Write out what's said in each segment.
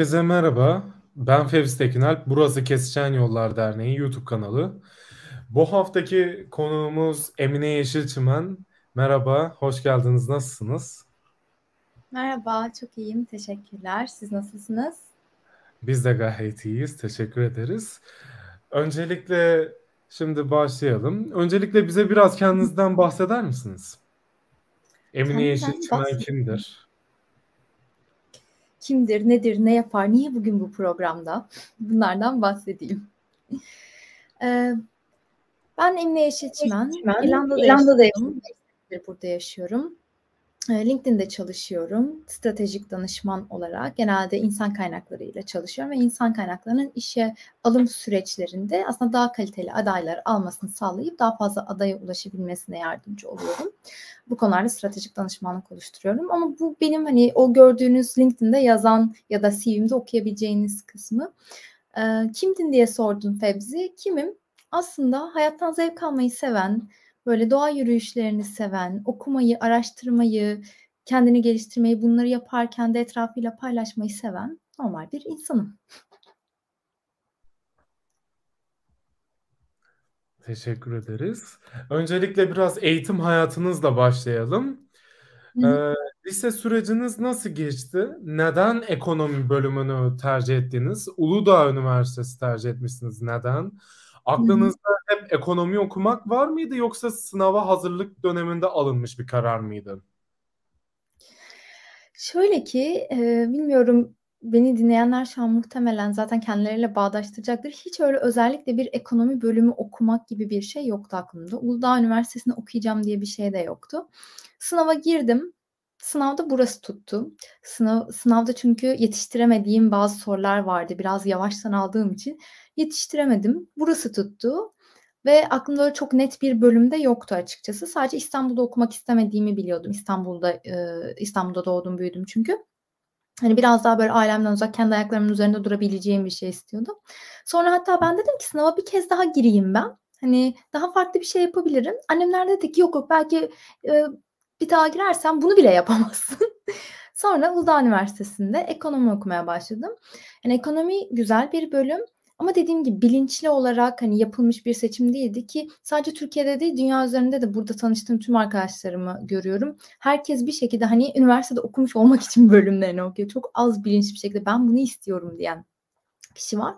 Herkese merhaba. Ben Fevzi Tekinalp. Burası Kesişen Yollar Derneği YouTube kanalı. Bu haftaki konuğumuz Emine Yeşilçimen. Merhaba, hoş geldiniz. Nasılsınız? Merhaba, çok iyiyim. Teşekkürler. Siz nasılsınız? Biz de gayet iyiyiz. Teşekkür ederiz. Öncelikle şimdi başlayalım. Öncelikle bize biraz kendinizden bahseder misiniz? Emine Yeşilçimen kimdir? Kimdir, nedir, ne yapar, niye bugün bu programda? Bunlardan bahsedeyim. Ee, ben Emine Yeşilçimen, İrlanda'da, İrlanda'da yaşıyorum. Burada yaşıyorum. Ee, LinkedIn'de çalışıyorum. Stratejik danışman olarak genelde insan kaynakları ile çalışıyorum ve insan kaynaklarının işe alım süreçlerinde aslında daha kaliteli adaylar almasını sağlayıp daha fazla adaya ulaşabilmesine yardımcı oluyorum. Bu konularda stratejik danışmanlık oluşturuyorum ama bu benim hani o gördüğünüz LinkedIn'de yazan ya da CV'mde okuyabileceğiniz kısmı. Ee, kimdin diye sordun Febzi. Kimim? Aslında hayattan zevk almayı seven, böyle doğa yürüyüşlerini seven, okumayı, araştırmayı, kendini geliştirmeyi, bunları yaparken de etrafıyla paylaşmayı seven normal bir insanım. Teşekkür ederiz. Öncelikle biraz eğitim hayatınızla başlayalım. Ee, lise süreciniz nasıl geçti? Neden ekonomi bölümünü tercih ettiniz? Uludağ Üniversitesi tercih etmişsiniz. Neden? Aklınızda hep ekonomi okumak var mıydı yoksa sınava hazırlık döneminde alınmış bir karar mıydı? Şöyle ki e, bilmiyorum beni dinleyenler şu an muhtemelen zaten kendileriyle bağdaştıracaktır. Hiç öyle özellikle bir ekonomi bölümü okumak gibi bir şey yoktu aklımda. Uludağ Üniversitesi'nde okuyacağım diye bir şey de yoktu. Sınava girdim. Sınavda burası tuttu. Sınav, sınavda çünkü yetiştiremediğim bazı sorular vardı. Biraz yavaştan aldığım için yetiştiremedim. Burası tuttu. Ve aklımda öyle çok net bir bölümde yoktu açıkçası. Sadece İstanbul'da okumak istemediğimi biliyordum. İstanbul'da e, İstanbul'da doğdum büyüdüm çünkü. Hani biraz daha böyle ailemden uzak kendi ayaklarımın üzerinde durabileceğim bir şey istiyordum. Sonra hatta ben dedim ki sınava bir kez daha gireyim ben. Hani daha farklı bir şey yapabilirim. Annemler dedi ki yok yok belki e, bir daha girersen bunu bile yapamazsın. Sonra Uludağ Üniversitesi'nde ekonomi okumaya başladım. Yani ekonomi güzel bir bölüm ama dediğim gibi bilinçli olarak hani yapılmış bir seçim değildi ki sadece Türkiye'de değil dünya üzerinde de burada tanıştığım tüm arkadaşlarımı görüyorum. Herkes bir şekilde hani üniversitede okumuş olmak için bölümlerini okuyor. Çok az bilinçli bir şekilde ben bunu istiyorum diyen kişi var.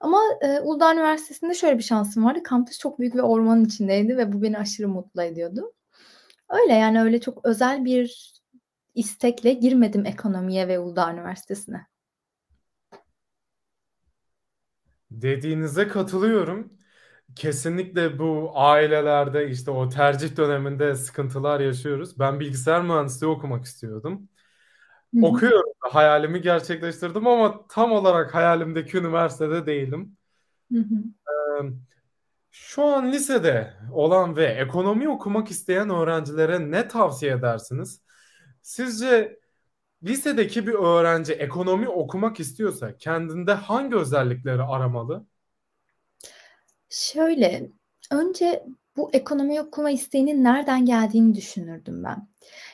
Ama e, Uludağ Üniversitesi'nde şöyle bir şansım vardı. Kampüs çok büyük bir ormanın içindeydi ve bu beni aşırı mutlu ediyordu. Öyle yani öyle çok özel bir istekle girmedim ekonomiye ve Uludağ Üniversitesi'ne. Dediğinize katılıyorum. Kesinlikle bu ailelerde işte o tercih döneminde sıkıntılar yaşıyoruz. Ben bilgisayar mühendisliği okumak istiyordum. Hı-hı. Okuyorum. Hayalimi gerçekleştirdim ama tam olarak hayalimdeki üniversitede değilim. Ee, şu an lisede olan ve ekonomi okumak isteyen öğrencilere ne tavsiye edersiniz? Sizce lisedeki bir öğrenci ekonomi okumak istiyorsa kendinde hangi özellikleri aramalı? Şöyle, önce bu ekonomi okuma isteğinin nereden geldiğini düşünürdüm ben.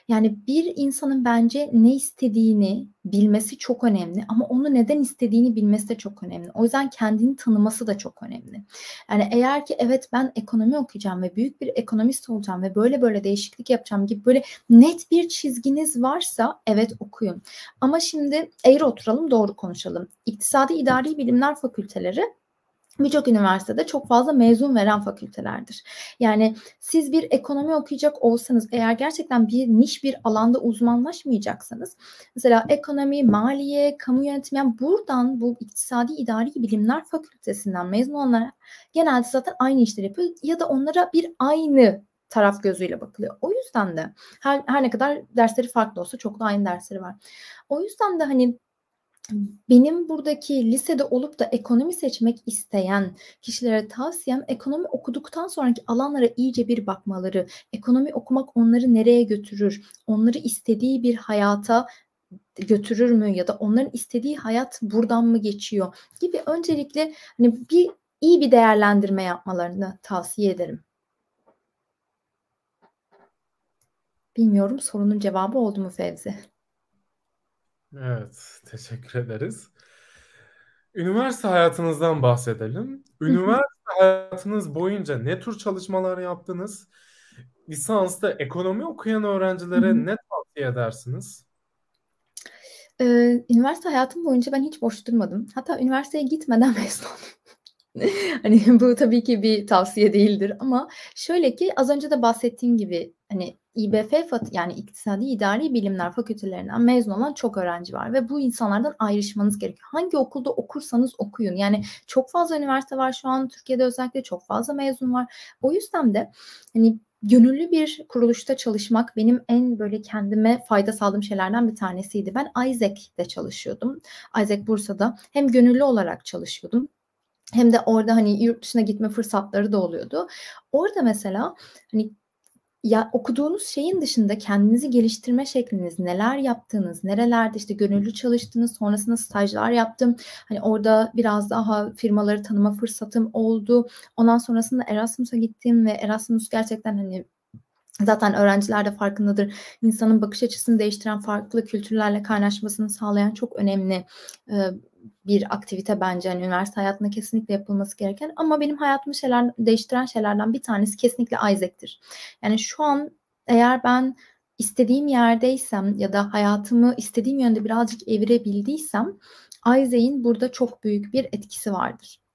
Yani bir insanın bence ne istediğini bilmesi çok önemli ama onu neden istediğini bilmesi de çok önemli. O yüzden kendini tanıması da çok önemli. Yani eğer ki evet ben ekonomi okuyacağım ve büyük bir ekonomist olacağım ve böyle böyle değişiklik yapacağım gibi böyle net bir çizginiz varsa evet okuyun. Ama şimdi eğri oturalım doğru konuşalım. İktisadi İdari Bilimler Fakülteleri birçok üniversitede çok fazla mezun veren fakültelerdir. Yani siz bir ekonomi okuyacak olsanız eğer gerçekten bir niş bir alanda uzmanlaşmayacaksanız mesela ekonomi, maliye, kamu yönetimi yani buradan bu iktisadi idari bilimler fakültesinden mezun olanlar genelde zaten aynı işleri yapıyor ya da onlara bir aynı taraf gözüyle bakılıyor. O yüzden de her, her ne kadar dersleri farklı olsa çok da aynı dersleri var. O yüzden de hani benim buradaki lisede olup da ekonomi seçmek isteyen kişilere tavsiyem ekonomi okuduktan sonraki alanlara iyice bir bakmaları. Ekonomi okumak onları nereye götürür? Onları istediği bir hayata götürür mü ya da onların istediği hayat buradan mı geçiyor gibi öncelikle hani bir iyi bir değerlendirme yapmalarını tavsiye ederim. Bilmiyorum sorunun cevabı oldu mu Fevzi? Evet, teşekkür ederiz. Üniversite hayatınızdan bahsedelim. Üniversite hayatınız boyunca ne tür çalışmalar yaptınız? Lisansta ekonomi okuyan öğrencilere Hı ne tavsiye edersiniz? Ee, üniversite hayatım boyunca ben hiç boş durmadım. Hatta üniversiteye gitmeden mezun oldum. Hani bu tabii ki bir tavsiye değildir ama şöyle ki az önce de bahsettiğim gibi hani İBF yani İktisadi İdari Bilimler Fakültelerinden mezun olan çok öğrenci var ve bu insanlardan ayrışmanız gerekiyor. Hangi okulda okursanız okuyun. Yani çok fazla üniversite var şu an Türkiye'de özellikle çok fazla mezun var. O yüzden de hani gönüllü bir kuruluşta çalışmak benim en böyle kendime fayda sağladığım şeylerden bir tanesiydi. Ben Isaac'te çalışıyordum. Isaac Bursa'da hem gönüllü olarak çalışıyordum hem de orada hani yurt dışına gitme fırsatları da oluyordu. Orada mesela hani ya okuduğunuz şeyin dışında kendinizi geliştirme şekliniz, neler yaptığınız, nerelerde işte gönüllü çalıştınız, sonrasında stajlar yaptım. Hani orada biraz daha firmaları tanıma fırsatım oldu. Ondan sonrasında Erasmus'a gittim ve Erasmus gerçekten hani Zaten öğrenciler de farkındadır. İnsanın bakış açısını değiştiren farklı kültürlerle kaynaşmasını sağlayan çok önemli bir aktivite bence hani üniversite hayatında kesinlikle yapılması gereken ama benim hayatımı şeyler değiştiren şeylerden bir tanesi kesinlikle Isaac'tir. Yani şu an eğer ben istediğim yerdeysem ya da hayatımı istediğim yönde birazcık evirebildiysem Isaac'in burada çok büyük bir etkisi vardır.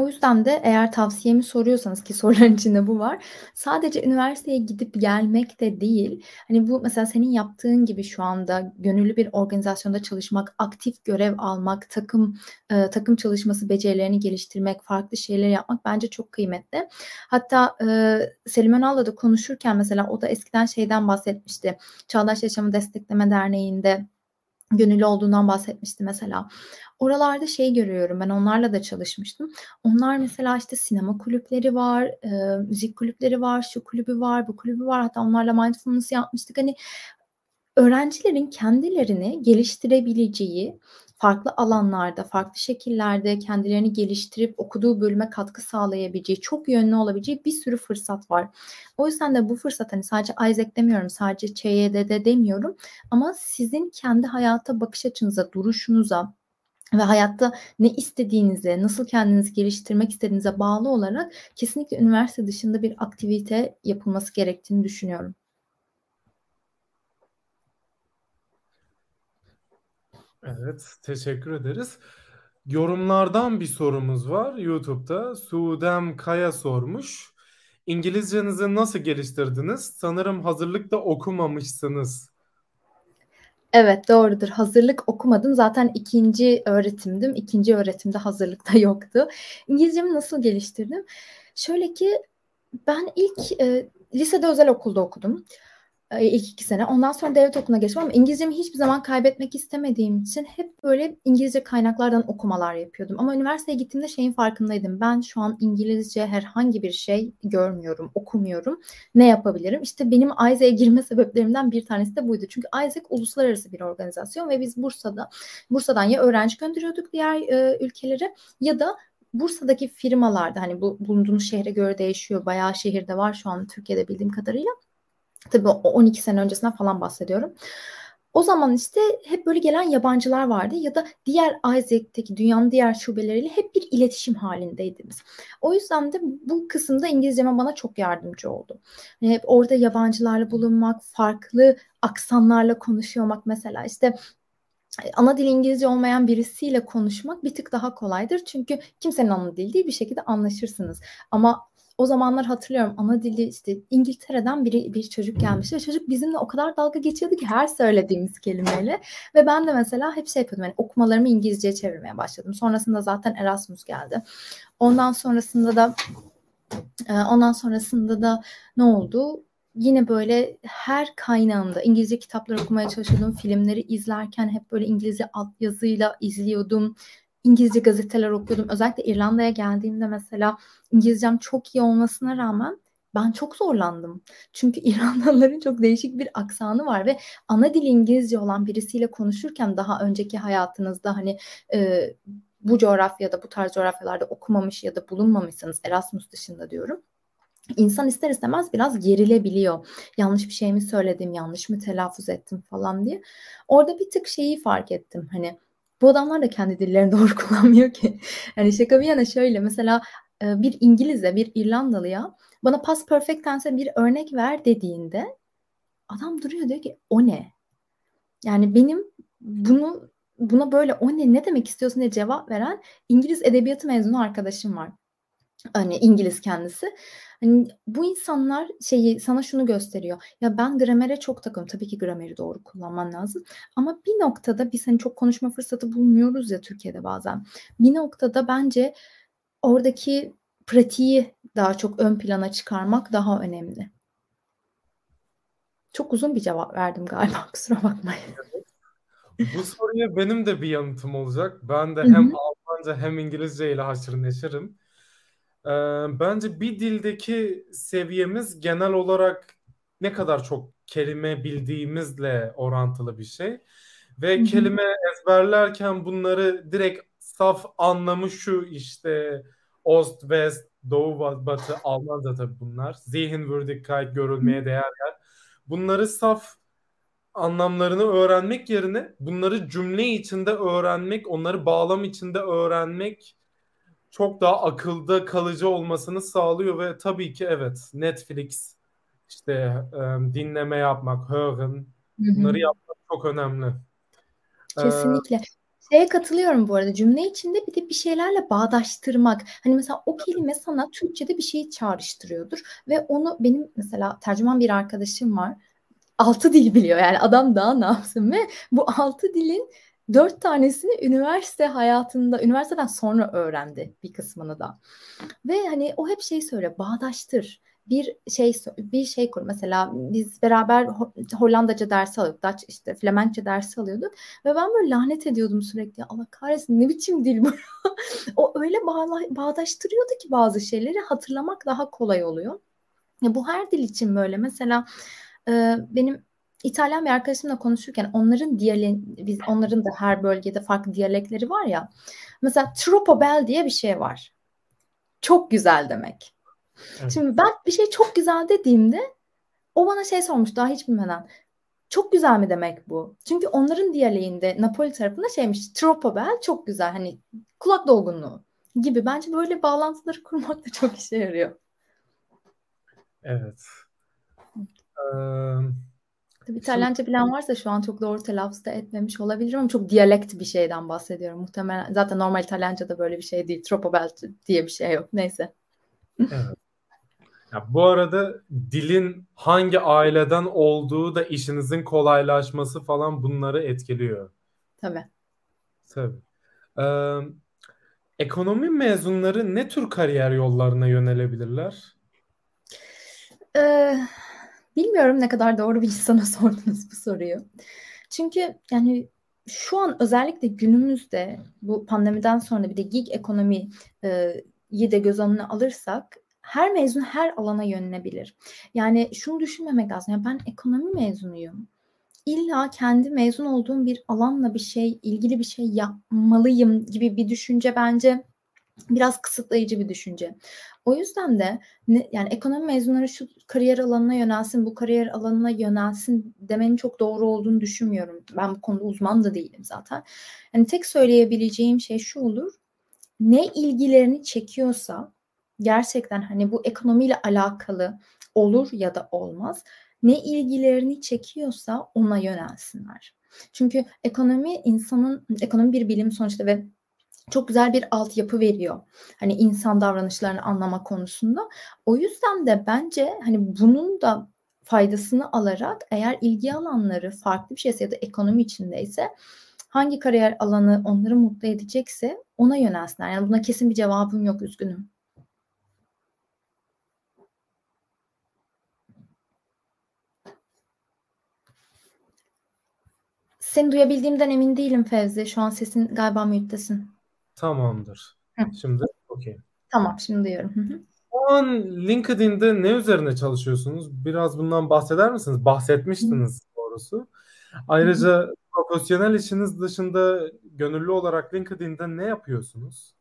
O yüzden de eğer tavsiyemi soruyorsanız ki soruların içinde bu var. Sadece üniversiteye gidip gelmek de değil. Hani bu mesela senin yaptığın gibi şu anda gönüllü bir organizasyonda çalışmak, aktif görev almak, takım e, takım çalışması becerilerini geliştirmek, farklı şeyler yapmak bence çok kıymetli. Hatta e, Selim Önal'la da konuşurken mesela o da eskiden şeyden bahsetmişti. Çağdaş Yaşamı Destekleme Derneği'nde gönüllü olduğundan bahsetmişti mesela. Oralarda şey görüyorum ben onlarla da çalışmıştım. Onlar mesela işte sinema kulüpleri var, e, müzik kulüpleri var, şu kulübü var, bu kulübü var. Hatta onlarla mindfulness yapmıştık. Hani öğrencilerin kendilerini geliştirebileceği farklı alanlarda, farklı şekillerde kendilerini geliştirip okuduğu bölüme katkı sağlayabileceği, çok yönlü olabileceği bir sürü fırsat var. O yüzden de bu fırsat hani sadece Isaac demiyorum, sadece ÇYD'de demiyorum ama sizin kendi hayata bakış açınıza, duruşunuza, ve hayatta ne istediğinize, nasıl kendinizi geliştirmek istediğinize bağlı olarak kesinlikle üniversite dışında bir aktivite yapılması gerektiğini düşünüyorum. Evet, teşekkür ederiz. Yorumlardan bir sorumuz var YouTube'da. Suudem Kaya sormuş. İngilizcenizi nasıl geliştirdiniz? Sanırım hazırlıkta okumamışsınız. Evet doğrudur. Hazırlık okumadım. Zaten ikinci öğretimdim. İkinci öğretimde hazırlıkta yoktu. İngilizcemi nasıl geliştirdim? Şöyle ki ben ilk e, lisede özel okulda okudum. E, ilk iki sene. Ondan sonra devlet okuluna geçtim ama İngilizcemi hiçbir zaman kaybetmek istemediğim için hep böyle İngilizce kaynaklardan okumalar yapıyordum. Ama üniversiteye gittiğimde şeyin farkındaydım. Ben şu an İngilizce herhangi bir şey görmüyorum, okumuyorum. Ne yapabilirim? İşte benim Isaac'e girme sebeplerimden bir tanesi de buydu. Çünkü Isaac uluslararası bir organizasyon ve biz Bursa'da Bursa'dan ya öğrenci gönderiyorduk diğer e, ülkelere ya da Bursa'daki firmalarda hani bu bulunduğunuz şehre göre değişiyor. Bayağı şehirde var şu an Türkiye'de bildiğim kadarıyla Tabii 12 sene öncesinden falan bahsediyorum. O zaman işte hep böyle gelen yabancılar vardı ya da diğer Isaac'teki dünyanın diğer şubeleriyle hep bir iletişim halindeydiniz. O yüzden de bu kısımda İngilizceme bana çok yardımcı oldu. Yani hep orada yabancılarla bulunmak, farklı aksanlarla konuşuyormak mesela işte ana dil İngilizce olmayan birisiyle konuşmak bir tık daha kolaydır. Çünkü kimsenin ana dili değil bir şekilde anlaşırsınız. Ama o zamanlar hatırlıyorum ana dili işte İngiltere'den biri bir çocuk gelmişti ve çocuk bizimle o kadar dalga geçiyordu ki her söylediğimiz kelimeyle ve ben de mesela hep şey yapıyordum yani okumalarımı İngilizceye çevirmeye başladım. Sonrasında zaten Erasmus geldi. Ondan sonrasında da e, ondan sonrasında da ne oldu? Yine böyle her kaynağımda İngilizce kitaplar okumaya çalışıyordum. Filmleri izlerken hep böyle İngilizce altyazıyla izliyordum. İngilizce gazeteler okuyordum. Özellikle İrlanda'ya geldiğimde mesela İngilizcem çok iyi olmasına rağmen ben çok zorlandım. Çünkü İrlandalıların çok değişik bir aksanı var ve ana dili İngilizce olan birisiyle konuşurken daha önceki hayatınızda hani e, bu coğrafyada bu tarz coğrafyalarda okumamış ya da bulunmamışsanız Erasmus dışında diyorum insan ister istemez biraz gerilebiliyor. Yanlış bir şey mi söyledim, yanlış mı telaffuz ettim falan diye. Orada bir tık şeyi fark ettim. Hani bu adamlar da kendi dillerini doğru kullanmıyor ki. Yani şaka bir yana şöyle mesela e, bir İngiliz'e, bir İrlandalıya bana past perfect tense bir örnek ver dediğinde adam duruyor diyor ki o ne? Yani benim bunu buna böyle o ne ne demek istiyorsun diye cevap veren İngiliz edebiyatı mezunu arkadaşım var. Hani İngiliz kendisi. Hani bu insanlar şeyi sana şunu gösteriyor. Ya ben gramere çok takım. Tabii ki grameri doğru kullanman lazım. Ama bir noktada biz hani çok konuşma fırsatı bulmuyoruz ya Türkiye'de bazen. Bir noktada bence oradaki pratiği daha çok ön plana çıkarmak daha önemli. Çok uzun bir cevap verdim galiba kusura bakmayın. Bu soruya benim de bir yanıtım olacak. Ben de hem Hı-hı. Almanca hem İngilizce ile haşır neşirim. Ee, bence bir dildeki seviyemiz genel olarak ne kadar çok kelime bildiğimizle orantılı bir şey. Ve Hı-hı. kelime ezberlerken bunları direkt saf anlamı şu işte Ost, West, Doğu, Batı, Almanca tabii bunlar. Zihinwürdigkeit görülmeye değer yer. Bunları saf anlamlarını öğrenmek yerine bunları cümle içinde öğrenmek, onları bağlam içinde öğrenmek çok daha akılda kalıcı olmasını sağlıyor ve tabii ki evet Netflix işte e, dinleme yapmak, hören bunları yapmak çok önemli. Kesinlikle. Ee, Şeye katılıyorum bu arada cümle içinde bir de bir şeylerle bağdaştırmak. Hani mesela o kelime sana Türkçe'de bir şeyi çağrıştırıyordur ve onu benim mesela tercüman bir arkadaşım var. Altı dil biliyor yani adam daha ne yapsın ve bu altı dilin dört tanesini üniversite hayatında, üniversiteden sonra öğrendi bir kısmını da. Ve hani o hep şey söyle, bağdaştır bir şey bir şey kur. Mesela biz beraber Hollandaca dersi alıyorduk. Dutch işte Flemenkçe dersi alıyorduk. Ve ben böyle lanet ediyordum sürekli. Allah kahretsin ne biçim dil bu. o öyle bağdaştırıyordu ki bazı şeyleri hatırlamak daha kolay oluyor. Ya bu her dil için böyle. Mesela benim İtalyan bir arkadaşımla konuşurken onların diyale biz onların da her bölgede farklı diyalekleri var ya. Mesela troppo bel diye bir şey var. Çok güzel demek. Evet. Şimdi ben bir şey çok güzel dediğimde o bana şey sormuş daha hiç bilmeden. Çok güzel mi demek bu? Çünkü onların diyaleğinde Napoli tarafında şeymiş troppo bel çok güzel hani kulak dolgunluğu gibi. Bence böyle bağlantıları kurmak da çok işe yarıyor. Evet. Ee, Tabii İtalyanca bilen varsa şu an çok doğru telaffuz da etmemiş olabilir ama çok diyalekt bir şeyden bahsediyorum. Muhtemelen zaten normal İtalyanca da böyle bir şey değil. Troppo diye bir şey yok. Neyse. Evet. Ya bu arada dilin hangi aileden olduğu da işinizin kolaylaşması falan bunları etkiliyor. Tabii. Tabii. Ee, ekonomi mezunları ne tür kariyer yollarına yönelebilirler? Ee, bilmiyorum ne kadar doğru bir insana sordunuz bu soruyu. Çünkü yani şu an özellikle günümüzde bu pandemiden sonra bir de gig ekonomiyi de göz önüne alırsak her mezun her alana yönelebilir. Yani şunu düşünmemek lazım. Yani ben ekonomi mezunuyum. İlla kendi mezun olduğum bir alanla bir şey, ilgili bir şey yapmalıyım gibi bir düşünce bence biraz kısıtlayıcı bir düşünce. O yüzden de yani ekonomi mezunları şu kariyer alanına yönelsin, bu kariyer alanına yönelsin demenin çok doğru olduğunu düşünmüyorum. Ben bu konuda uzman da değilim zaten. Yani tek söyleyebileceğim şey şu olur. Ne ilgilerini çekiyorsa gerçekten hani bu ekonomiyle alakalı olur ya da olmaz. Ne ilgilerini çekiyorsa ona yönelsinler. Çünkü ekonomi insanın ekonomi bir bilim sonuçta ve çok güzel bir altyapı veriyor. Hani insan davranışlarını anlama konusunda. O yüzden de bence hani bunun da faydasını alarak eğer ilgi alanları farklı bir şeyse ya da ekonomi içindeyse hangi kariyer alanı onları mutlu edecekse ona yönelsinler. Yani buna kesin bir cevabım yok üzgünüm. Seni duyabildiğimden emin değilim Fevzi. Şu an sesin galiba mute'desin. Tamamdır. Hı. Şimdi okey. Tamam şimdi duyuyorum. Hı hı. Şu an LinkedIn'de ne üzerine çalışıyorsunuz? Biraz bundan bahseder misiniz? Bahsetmiştiniz doğrusu. Ayrıca profesyonel işiniz dışında gönüllü olarak LinkedIn'de ne yapıyorsunuz?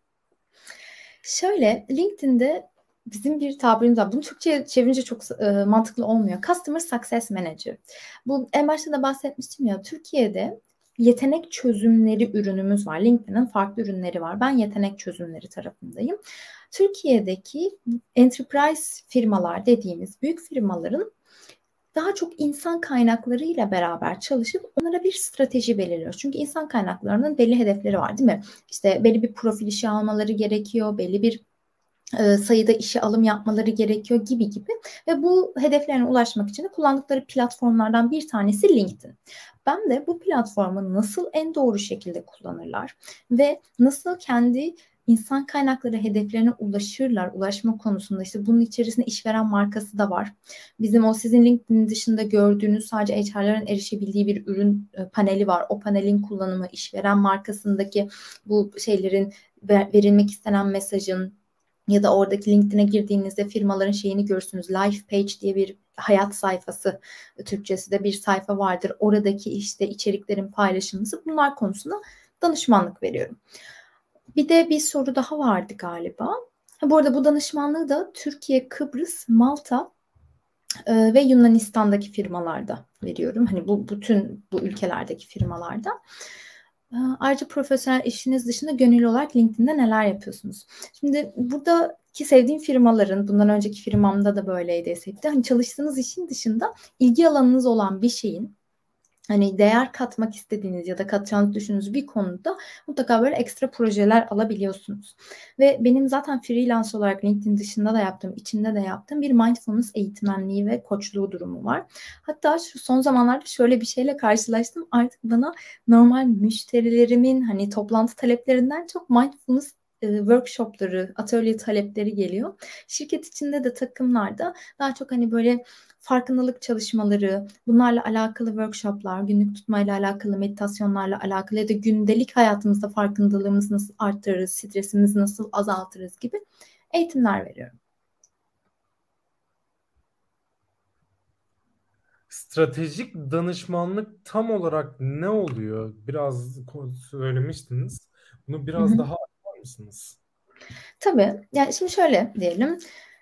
Şöyle LinkedIn'de bizim bir tabirimiz var. Bunu Türkçe'ye çevirince çok e, mantıklı olmuyor. Customer Success Manager. Bu en başta da bahsetmiştim ya Türkiye'de yetenek çözümleri ürünümüz var. LinkedIn'in farklı ürünleri var. Ben yetenek çözümleri tarafındayım. Türkiye'deki enterprise firmalar dediğimiz büyük firmaların daha çok insan kaynakları ile beraber çalışıp onlara bir strateji belirliyoruz. Çünkü insan kaynaklarının belli hedefleri var değil mi? İşte belli bir profil işi almaları gerekiyor, belli bir sayıda işe alım yapmaları gerekiyor gibi gibi ve bu hedeflerine ulaşmak için de kullandıkları platformlardan bir tanesi LinkedIn. Ben de bu platformu nasıl en doğru şekilde kullanırlar ve nasıl kendi insan kaynakları hedeflerine ulaşırlar. Ulaşma konusunda işte bunun içerisinde işveren markası da var. Bizim o sizin LinkedIn dışında gördüğünüz sadece HR'ların erişebildiği bir ürün e, paneli var. O panelin kullanımı, işveren markasındaki bu şeylerin verilmek istenen mesajın ya da oradaki LinkedIn'e girdiğinizde firmaların şeyini görürsünüz. Life page diye bir hayat sayfası Türkçesi de bir sayfa vardır. Oradaki işte içeriklerin paylaşılması bunlar konusunda danışmanlık veriyorum. Bir de bir soru daha vardı galiba. Bu arada bu danışmanlığı da Türkiye, Kıbrıs, Malta e, ve Yunanistan'daki firmalarda veriyorum. Hani bu bütün bu ülkelerdeki firmalarda. E, ayrıca profesyonel işiniz dışında gönüllü olarak LinkedIn'de neler yapıyorsunuz? Şimdi buradaki sevdiğim firmaların, bundan önceki firmamda da böyleydi esepti. Hani çalıştığınız işin dışında ilgi alanınız olan bir şeyin hani değer katmak istediğiniz ya da katacağınızı düşündüğünüz bir konuda mutlaka böyle ekstra projeler alabiliyorsunuz. Ve benim zaten freelance olarak LinkedIn dışında da yaptığım, içinde de yaptığım bir mindfulness eğitmenliği ve koçluğu durumu var. Hatta şu son zamanlarda şöyle bir şeyle karşılaştım. Artık bana normal müşterilerimin hani toplantı taleplerinden çok mindfulness e, workshopları, atölye talepleri geliyor. Şirket içinde de takımlarda daha çok hani böyle farkındalık çalışmaları, bunlarla alakalı workshoplar, günlük tutmayla alakalı, meditasyonlarla alakalı ya da gündelik hayatımızda farkındalığımızı nasıl arttırırız, stresimizi nasıl azaltırız gibi eğitimler veriyorum. Stratejik danışmanlık tam olarak ne oluyor? Biraz söylemiştiniz. Bunu biraz Hı-hı. daha mısınız? Tabii. Yani şimdi şöyle diyelim.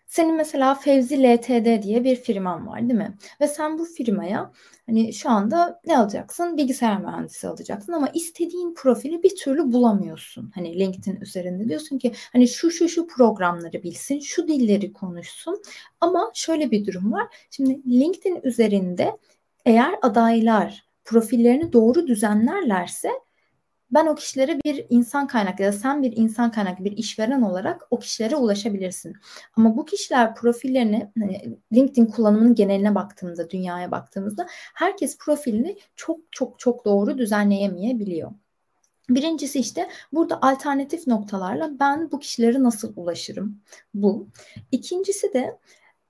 Senin mesela Fevzi LTD diye bir firman var değil mi? Ve sen bu firmaya hani şu anda ne alacaksın? Bilgisayar mühendisi alacaksın ama istediğin profili bir türlü bulamıyorsun. Hani LinkedIn üzerinde diyorsun ki hani şu şu şu programları bilsin, şu dilleri konuşsun. Ama şöyle bir durum var. Şimdi LinkedIn üzerinde eğer adaylar profillerini doğru düzenlerlerse ben o kişilere bir insan kaynaklı ya da sen bir insan kaynaklı bir işveren olarak o kişilere ulaşabilirsin. Ama bu kişiler profillerini hani LinkedIn kullanımının geneline baktığımızda, dünyaya baktığımızda herkes profilini çok çok çok doğru düzenleyemeyebiliyor. Birincisi işte burada alternatif noktalarla ben bu kişilere nasıl ulaşırım? Bu. İkincisi de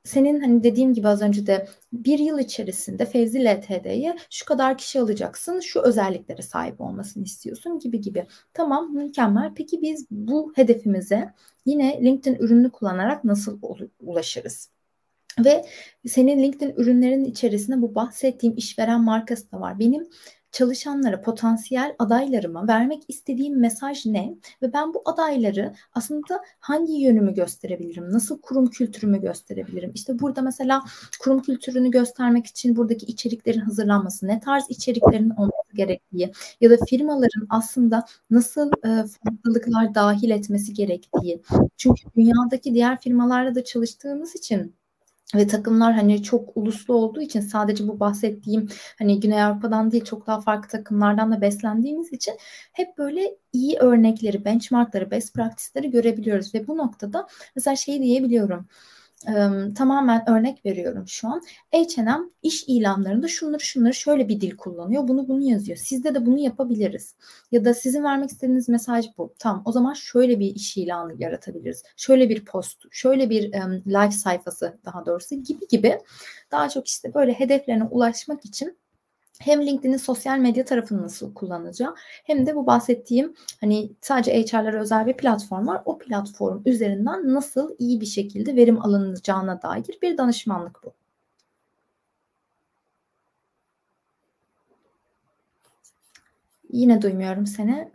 senin hani dediğim gibi az önce de bir yıl içerisinde Fevzi LTD'ye şu kadar kişi alacaksın, şu özelliklere sahip olmasını istiyorsun gibi gibi. Tamam mükemmel. Peki biz bu hedefimize yine LinkedIn ürünü kullanarak nasıl ulaşırız? Ve senin LinkedIn ürünlerin içerisinde bu bahsettiğim işveren markası da var. Benim çalışanlara, potansiyel adaylarıma vermek istediğim mesaj ne? Ve ben bu adayları aslında hangi yönümü gösterebilirim? Nasıl kurum kültürümü gösterebilirim? İşte burada mesela kurum kültürünü göstermek için buradaki içeriklerin hazırlanması, ne tarz içeriklerin olması gerektiği ya da firmaların aslında nasıl e, farklılıklar dahil etmesi gerektiği. Çünkü dünyadaki diğer firmalarla da çalıştığımız için ve takımlar hani çok uluslu olduğu için sadece bu bahsettiğim hani Güney Avrupa'dan değil çok daha farklı takımlardan da beslendiğimiz için hep böyle iyi örnekleri, benchmarkları, best practice'leri görebiliyoruz. Ve bu noktada mesela şey diyebiliyorum tamamen örnek veriyorum şu an. H&M iş ilanlarında şunları şunları şöyle bir dil kullanıyor. Bunu bunu yazıyor. Sizde de bunu yapabiliriz. Ya da sizin vermek istediğiniz mesaj bu. Tamam o zaman şöyle bir iş ilanı yaratabiliriz. Şöyle bir post, şöyle bir um, live sayfası daha doğrusu gibi gibi. Daha çok işte böyle hedeflerine ulaşmak için hem LinkedIn'in sosyal medya tarafını nasıl kullanacağı hem de bu bahsettiğim hani sadece HR'lara özel bir platform var. O platform üzerinden nasıl iyi bir şekilde verim alınacağına dair bir danışmanlık bu. Yine duymuyorum seni.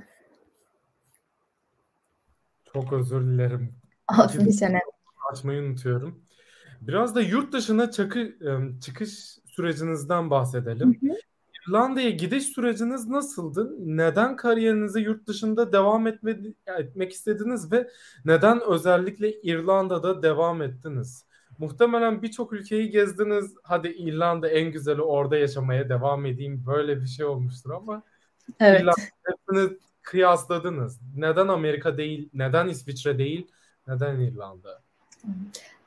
Çok özür dilerim. Olsun açmayı unutuyorum. Biraz da yurt dışına çakı, çıkış sürecinizden bahsedelim. Hı hı. İrlanda'ya gidiş süreciniz nasıldı? Neden kariyerinizi yurt dışında devam etme, etmek istediniz ve neden özellikle İrlanda'da devam ettiniz? Muhtemelen birçok ülkeyi gezdiniz. Hadi İrlanda en güzeli orada yaşamaya devam edeyim. Böyle bir şey olmuştur ama evet. İrlanda'yı kıyasladınız. Neden Amerika değil? Neden İsviçre değil? Neden İrlanda?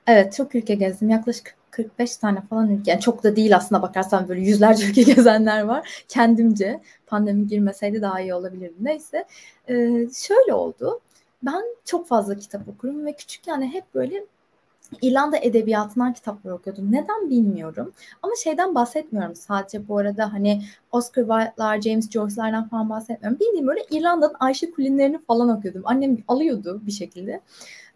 Evet çok ülke gezdim. Yaklaşık 45 tane falan ülke. Yani çok da değil aslında bakarsan böyle yüzlerce ülke gezenler var. Kendimce pandemi girmeseydi daha iyi olabilirdi. Neyse ee, şöyle oldu. Ben çok fazla kitap okurum ve küçükken hep böyle İrlanda edebiyatından kitaplar okuyordum. Neden bilmiyorum. Ama şeyden bahsetmiyorum sadece bu arada hani Oscar Wilde'lar, James Joyce'lardan falan bahsetmiyorum. Bildiğim böyle İrlanda'nın Ayşe Kulinlerini falan okuyordum. Annem alıyordu bir şekilde.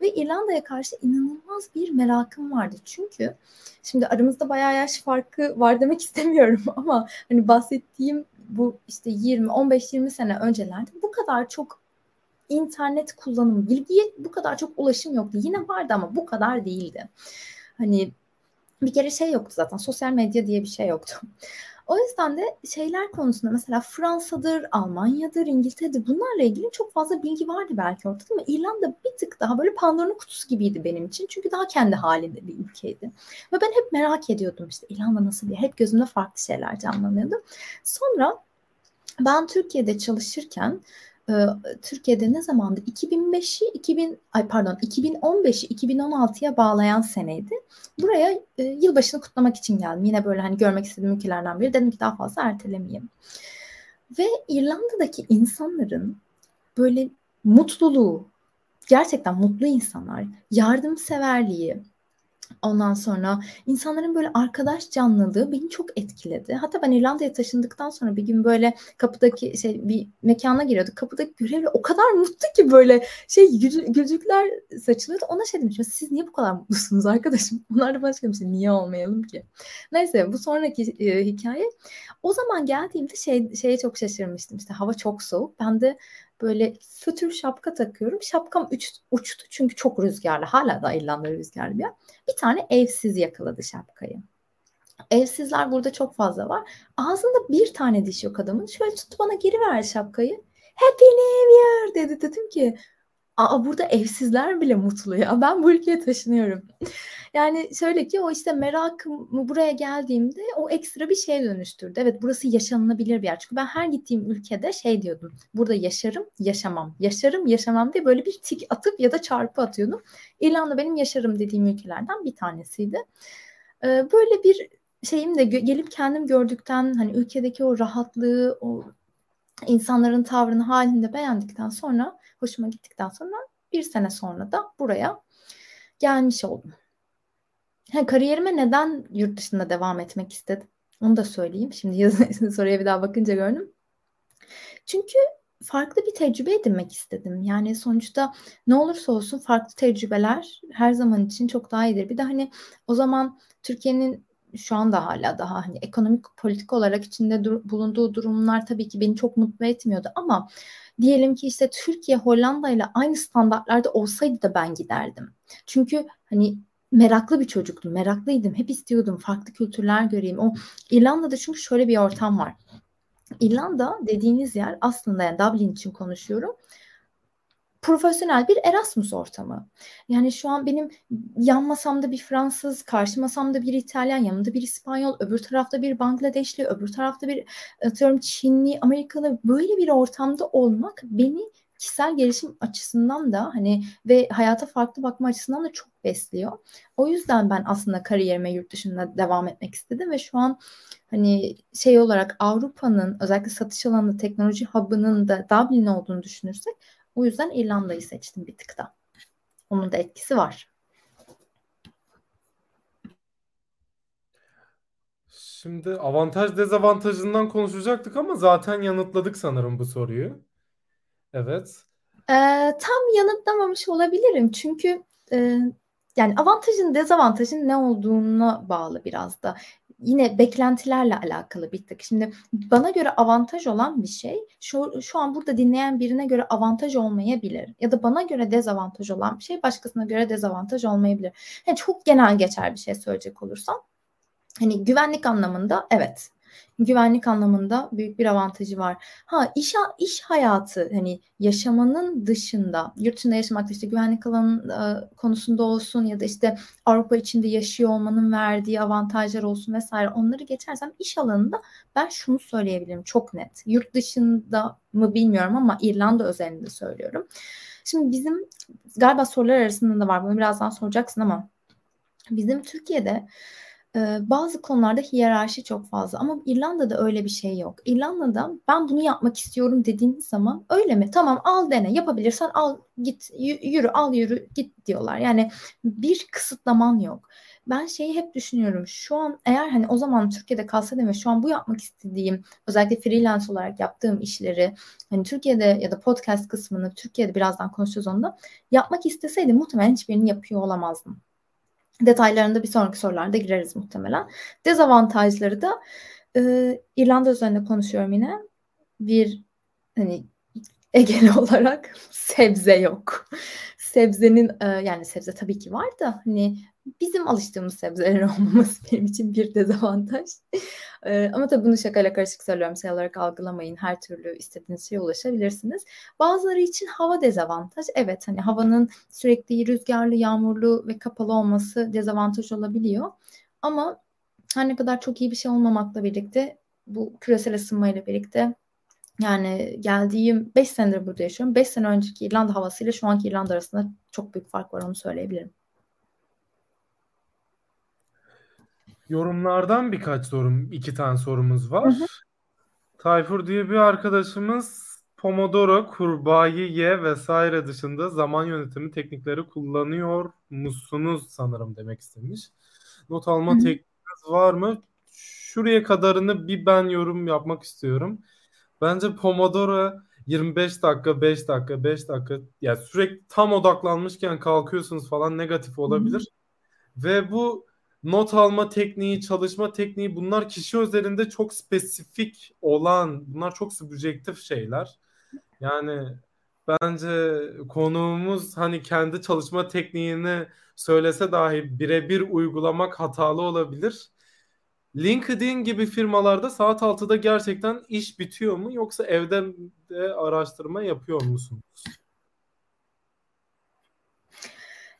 Ve İrlanda'ya karşı inanılmaz bir merakım vardı. Çünkü şimdi aramızda bayağı yaş farkı var demek istemiyorum ama hani bahsettiğim bu işte 20, 15-20 sene öncelerde bu kadar çok internet kullanımı, bilgiye bu kadar çok ulaşım yoktu. Yine vardı ama bu kadar değildi. Hani bir kere şey yoktu zaten sosyal medya diye bir şey yoktu. O yüzden de şeyler konusunda mesela Fransa'dır, Almanya'dır, İngiltere'dir bunlarla ilgili çok fazla bilgi vardı belki ortada ama İrlanda bir tık daha böyle Pandora'nın kutusu gibiydi benim için. Çünkü daha kendi halinde bir ülkeydi. Ve ben hep merak ediyordum işte İrlanda nasıl bir Hep gözümde farklı şeyler canlanıyordu. Sonra ben Türkiye'de çalışırken e, Türkiye'de ne zamandı? 2005'i 2000 ay pardon 2015'i 2016'ya bağlayan seneydi. Buraya e, yılbaşını kutlamak için geldim. Yine böyle hani görmek istediğim ülkelerden biri. Dedim ki daha fazla ertelemeyeyim. Ve İrlanda'daki insanların böyle mutluluğu, gerçekten mutlu insanlar, yardımseverliği, Ondan sonra insanların böyle arkadaş canlılığı beni çok etkiledi. Hatta ben İrlanda'ya taşındıktan sonra bir gün böyle kapıdaki şey bir mekana giriyorduk. Kapıdaki görevli o kadar mutlu ki böyle şey gülcükler saçılıyordu. Ona şey demiştim. Siz niye bu kadar mutlusunuz arkadaşım? Onlar da başka bir şey. Niye olmayalım ki? Neyse bu sonraki e, hikaye. O zaman geldiğimde şey şeye çok şaşırmıştım. İşte hava çok soğuk. Ben de böyle fötür şapka takıyorum. Şapkam uç, uçtu çünkü çok rüzgarlı. Hala da İrlanda rüzgarlı bir yer. Bir tane evsiz yakaladı şapkayı. Evsizler burada çok fazla var. Ağzında bir tane diş yok adamın. Şöyle tuttu bana geri ver şapkayı. Happy New Year dedi. Dedim ki Aa burada evsizler bile mutlu ya. Ben bu ülkeye taşınıyorum. yani şöyle ki o işte merakım buraya geldiğimde o ekstra bir şeye dönüştürdü. Evet burası yaşanılabilir bir yer. Çünkü ben her gittiğim ülkede şey diyordum. Burada yaşarım, yaşamam. Yaşarım, yaşamam diye böyle bir tik atıp ya da çarpı atıyordum. İrlanda benim yaşarım dediğim ülkelerden bir tanesiydi. Ee, böyle bir şeyim de gelip kendim gördükten hani ülkedeki o rahatlığı, o insanların tavrını halinde beğendikten sonra hoşuma gittikten sonra bir sene sonra da buraya gelmiş oldum. Ha, kariyerime neden yurt dışında devam etmek istedim? Onu da söyleyeyim. Şimdi soruya bir daha bakınca gördüm. Çünkü farklı bir tecrübe edinmek istedim. Yani sonuçta ne olursa olsun farklı tecrübeler her zaman için çok daha iyidir. Bir de hani o zaman Türkiye'nin şu anda hala daha hani ekonomik politik olarak içinde dur- bulunduğu durumlar tabii ki beni çok mutlu etmiyordu ama diyelim ki işte Türkiye Hollanda ile aynı standartlarda olsaydı da ben giderdim. Çünkü hani meraklı bir çocuktum, meraklıydım. Hep istiyordum farklı kültürler göreyim. O İrlanda'da çünkü şöyle bir ortam var. İrlanda dediğiniz yer aslında yani Dublin için konuşuyorum profesyonel bir Erasmus ortamı. Yani şu an benim yan masamda bir Fransız, karşı masamda bir İtalyan, yanımda bir İspanyol, öbür tarafta bir Bangladeşli, öbür tarafta bir atıyorum Çinli, Amerikalı böyle bir ortamda olmak beni kişisel gelişim açısından da hani ve hayata farklı bakma açısından da çok besliyor. O yüzden ben aslında kariyerime yurt dışında devam etmek istedim ve şu an hani şey olarak Avrupa'nın özellikle satış alanında teknoloji hub'ının da Dublin olduğunu düşünürsek o yüzden İrlanda'yı seçtim bir tık da. Onun da etkisi var. Şimdi avantaj dezavantajından konuşacaktık ama zaten yanıtladık sanırım bu soruyu. Evet. Ee, tam yanıtlamamış olabilirim çünkü e, yani avantajın dezavantajın ne olduğuna bağlı biraz da. Yine beklentilerle alakalı bir tık. Şimdi bana göre avantaj olan bir şey şu, şu an burada dinleyen birine göre avantaj olmayabilir. Ya da bana göre dezavantaj olan bir şey başkasına göre dezavantaj olmayabilir. Yani çok genel geçer bir şey söyleyecek olursam. Hani güvenlik anlamında evet güvenlik anlamında büyük bir avantajı var. Ha iş iş hayatı hani yaşamanın dışında yurt dışında yaşamakta işte güvenlik alanı e, konusunda olsun ya da işte Avrupa içinde yaşıyor olmanın verdiği avantajlar olsun vesaire onları geçersem iş alanında ben şunu söyleyebilirim çok net. Yurt dışında mı bilmiyorum ama İrlanda özelinde söylüyorum. Şimdi bizim galiba sorular arasında da var bunu birazdan soracaksın ama bizim Türkiye'de bazı konularda hiyerarşi çok fazla ama İrlanda'da öyle bir şey yok. İrlanda'da ben bunu yapmak istiyorum dediğiniz zaman öyle mi? Tamam al dene yapabilirsen al git yürü al yürü git diyorlar. Yani bir kısıtlaman yok. Ben şeyi hep düşünüyorum. Şu an eğer hani o zaman Türkiye'de kalsaydım ve şu an bu yapmak istediğim özellikle freelance olarak yaptığım işleri hani Türkiye'de ya da podcast kısmını Türkiye'de birazdan konuşacağız onda yapmak isteseydim muhtemelen hiçbirini yapıyor olamazdım. Detaylarında bir sonraki sorularda gireriz muhtemelen. Dezavantajları da e, İrlanda üzerinde konuşuyorum yine. Bir hani Egeli olarak sebze yok. Sebzenin e, yani sebze tabii ki var da hani bizim alıştığımız sebzelerin olmaması benim için bir dezavantaj. Ama tabii bunu şakayla karışık söylüyorum. Şey olarak algılamayın. Her türlü istediğiniz şeye ulaşabilirsiniz. Bazıları için hava dezavantaj. Evet hani havanın sürekli rüzgarlı, yağmurlu ve kapalı olması dezavantaj olabiliyor. Ama her ne kadar çok iyi bir şey olmamakla birlikte bu küresel ısınmayla birlikte yani geldiğim 5 senedir burada yaşıyorum. 5 sene önceki İrlanda havasıyla şu anki İrlanda arasında çok büyük fark var onu söyleyebilirim. Yorumlardan birkaç sorum, iki tane sorumuz var. Hı hı. Tayfur diye bir arkadaşımız Pomodoro, kurbağayı ye vesaire dışında zaman yönetimi teknikleri kullanıyor musunuz sanırım demek istemiş. Not alma hı tekniğiniz var mı? Şuraya kadarını bir ben yorum yapmak istiyorum. Bence Pomodoro 25 dakika, 5 dakika, 5 dakika yani sürekli tam odaklanmışken kalkıyorsunuz falan negatif olabilir. Hı Ve bu not alma tekniği, çalışma tekniği bunlar kişi üzerinde çok spesifik olan, bunlar çok subjektif şeyler. Yani bence konuğumuz hani kendi çalışma tekniğini söylese dahi birebir uygulamak hatalı olabilir. LinkedIn gibi firmalarda saat 6'da gerçekten iş bitiyor mu yoksa evde de araştırma yapıyor musunuz?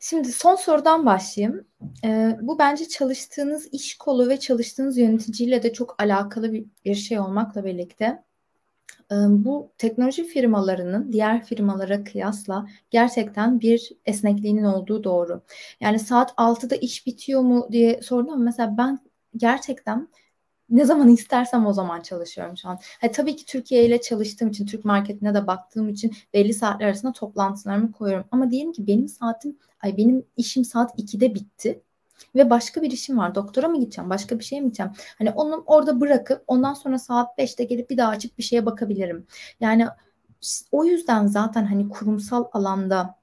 Şimdi son sorudan başlayayım. Ee, bu bence çalıştığınız iş kolu ve çalıştığınız yöneticiyle de çok alakalı bir, bir şey olmakla birlikte e, bu teknoloji firmalarının diğer firmalara kıyasla gerçekten bir esnekliğinin olduğu doğru. Yani saat 6'da iş bitiyor mu diye sordum mesela ben gerçekten ne zaman istersem o zaman çalışıyorum şu an. Ha, tabii ki Türkiye ile çalıştığım için, Türk marketine de baktığım için belli saatler arasında toplantılarımı koyuyorum. Ama diyelim ki benim saatim, ay benim işim saat 2'de bitti ve başka bir işim var. Doktora mı gideceğim? Başka bir şeye mi gideceğim? Hani onu orada bırakıp ondan sonra saat 5'te gelip bir daha açıp bir şeye bakabilirim. Yani o yüzden zaten hani kurumsal alanda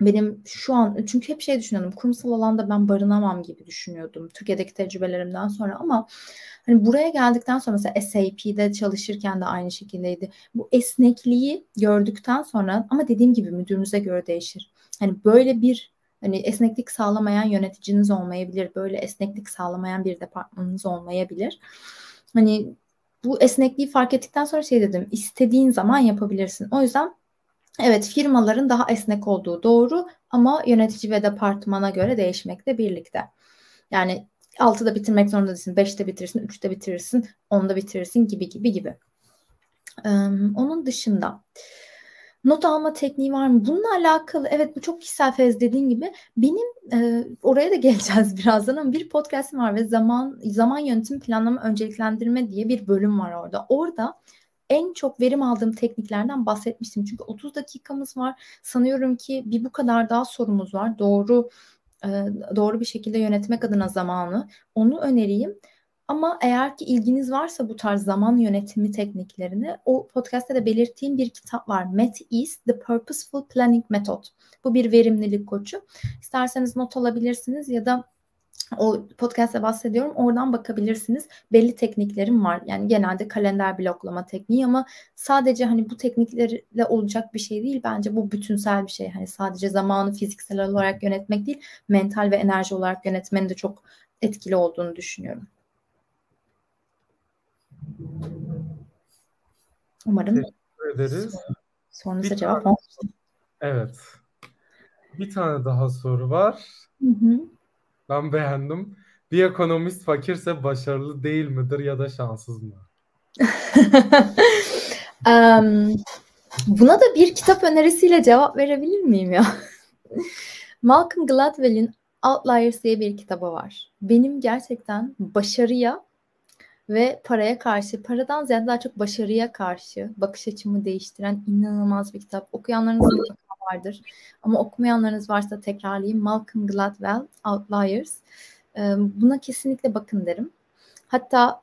benim şu an çünkü hep şey düşünüyordum kurumsal alanda ben barınamam gibi düşünüyordum Türkiye'deki tecrübelerimden sonra ama hani buraya geldikten sonra mesela SAP'de çalışırken de aynı şekildeydi. Bu esnekliği gördükten sonra ama dediğim gibi müdürünüze göre değişir. Hani böyle bir hani esneklik sağlamayan yöneticiniz olmayabilir. Böyle esneklik sağlamayan bir departmanınız olmayabilir. Hani bu esnekliği fark ettikten sonra şey dedim istediğin zaman yapabilirsin. O yüzden Evet, firmaların daha esnek olduğu doğru ama yönetici ve departmana göre değişmekle birlikte. Yani 6'da bitirmek zorunda değilsin, 5'te bitirsin, 3'te bitirirsin, 10'da bitirirsin gibi gibi gibi. Ee, onun dışında not alma tekniği var mı? Bununla alakalı evet bu çok kişisel fez dediğin gibi benim e, oraya da geleceğiz birazdan ama bir podcastım var ve zaman zaman yönetim planlama önceliklendirme diye bir bölüm var orada. Orada en çok verim aldığım tekniklerden bahsetmiştim. Çünkü 30 dakikamız var. Sanıyorum ki bir bu kadar daha sorumuz var. Doğru e, doğru bir şekilde yönetmek adına zamanı. Onu önereyim. Ama eğer ki ilginiz varsa bu tarz zaman yönetimi tekniklerini o podcast'te de belirttiğim bir kitap var. Matt East, The Purposeful Planning Method. Bu bir verimlilik koçu. İsterseniz not alabilirsiniz ya da o podcast'te bahsediyorum. Oradan bakabilirsiniz. Belli tekniklerim var. Yani genelde kalender bloklama tekniği ama sadece hani bu tekniklerle olacak bir şey değil. Bence bu bütünsel bir şey. Hani sadece zamanı fiziksel olarak yönetmek değil, mental ve enerji olarak yönetmenin de çok etkili olduğunu düşünüyorum. Umarım Teşekkür ederiz. Bir cevap tane, Evet. Bir tane daha soru var. Hı hı. Ben beğendim. Bir ekonomist fakirse başarılı değil midir ya da şanssız mı? um, buna da bir kitap önerisiyle cevap verebilir miyim ya? Malcolm Gladwell'in Outliers diye bir kitabı var. Benim gerçekten başarıya ve paraya karşı, paradan ziyade daha çok başarıya karşı bakış açımı değiştiren inanılmaz bir kitap. Okuyanlarınız mutlaka vardır. Ama okumayanlarınız varsa tekrarlayayım. Malcolm Gladwell, Outliers. Buna kesinlikle bakın derim. Hatta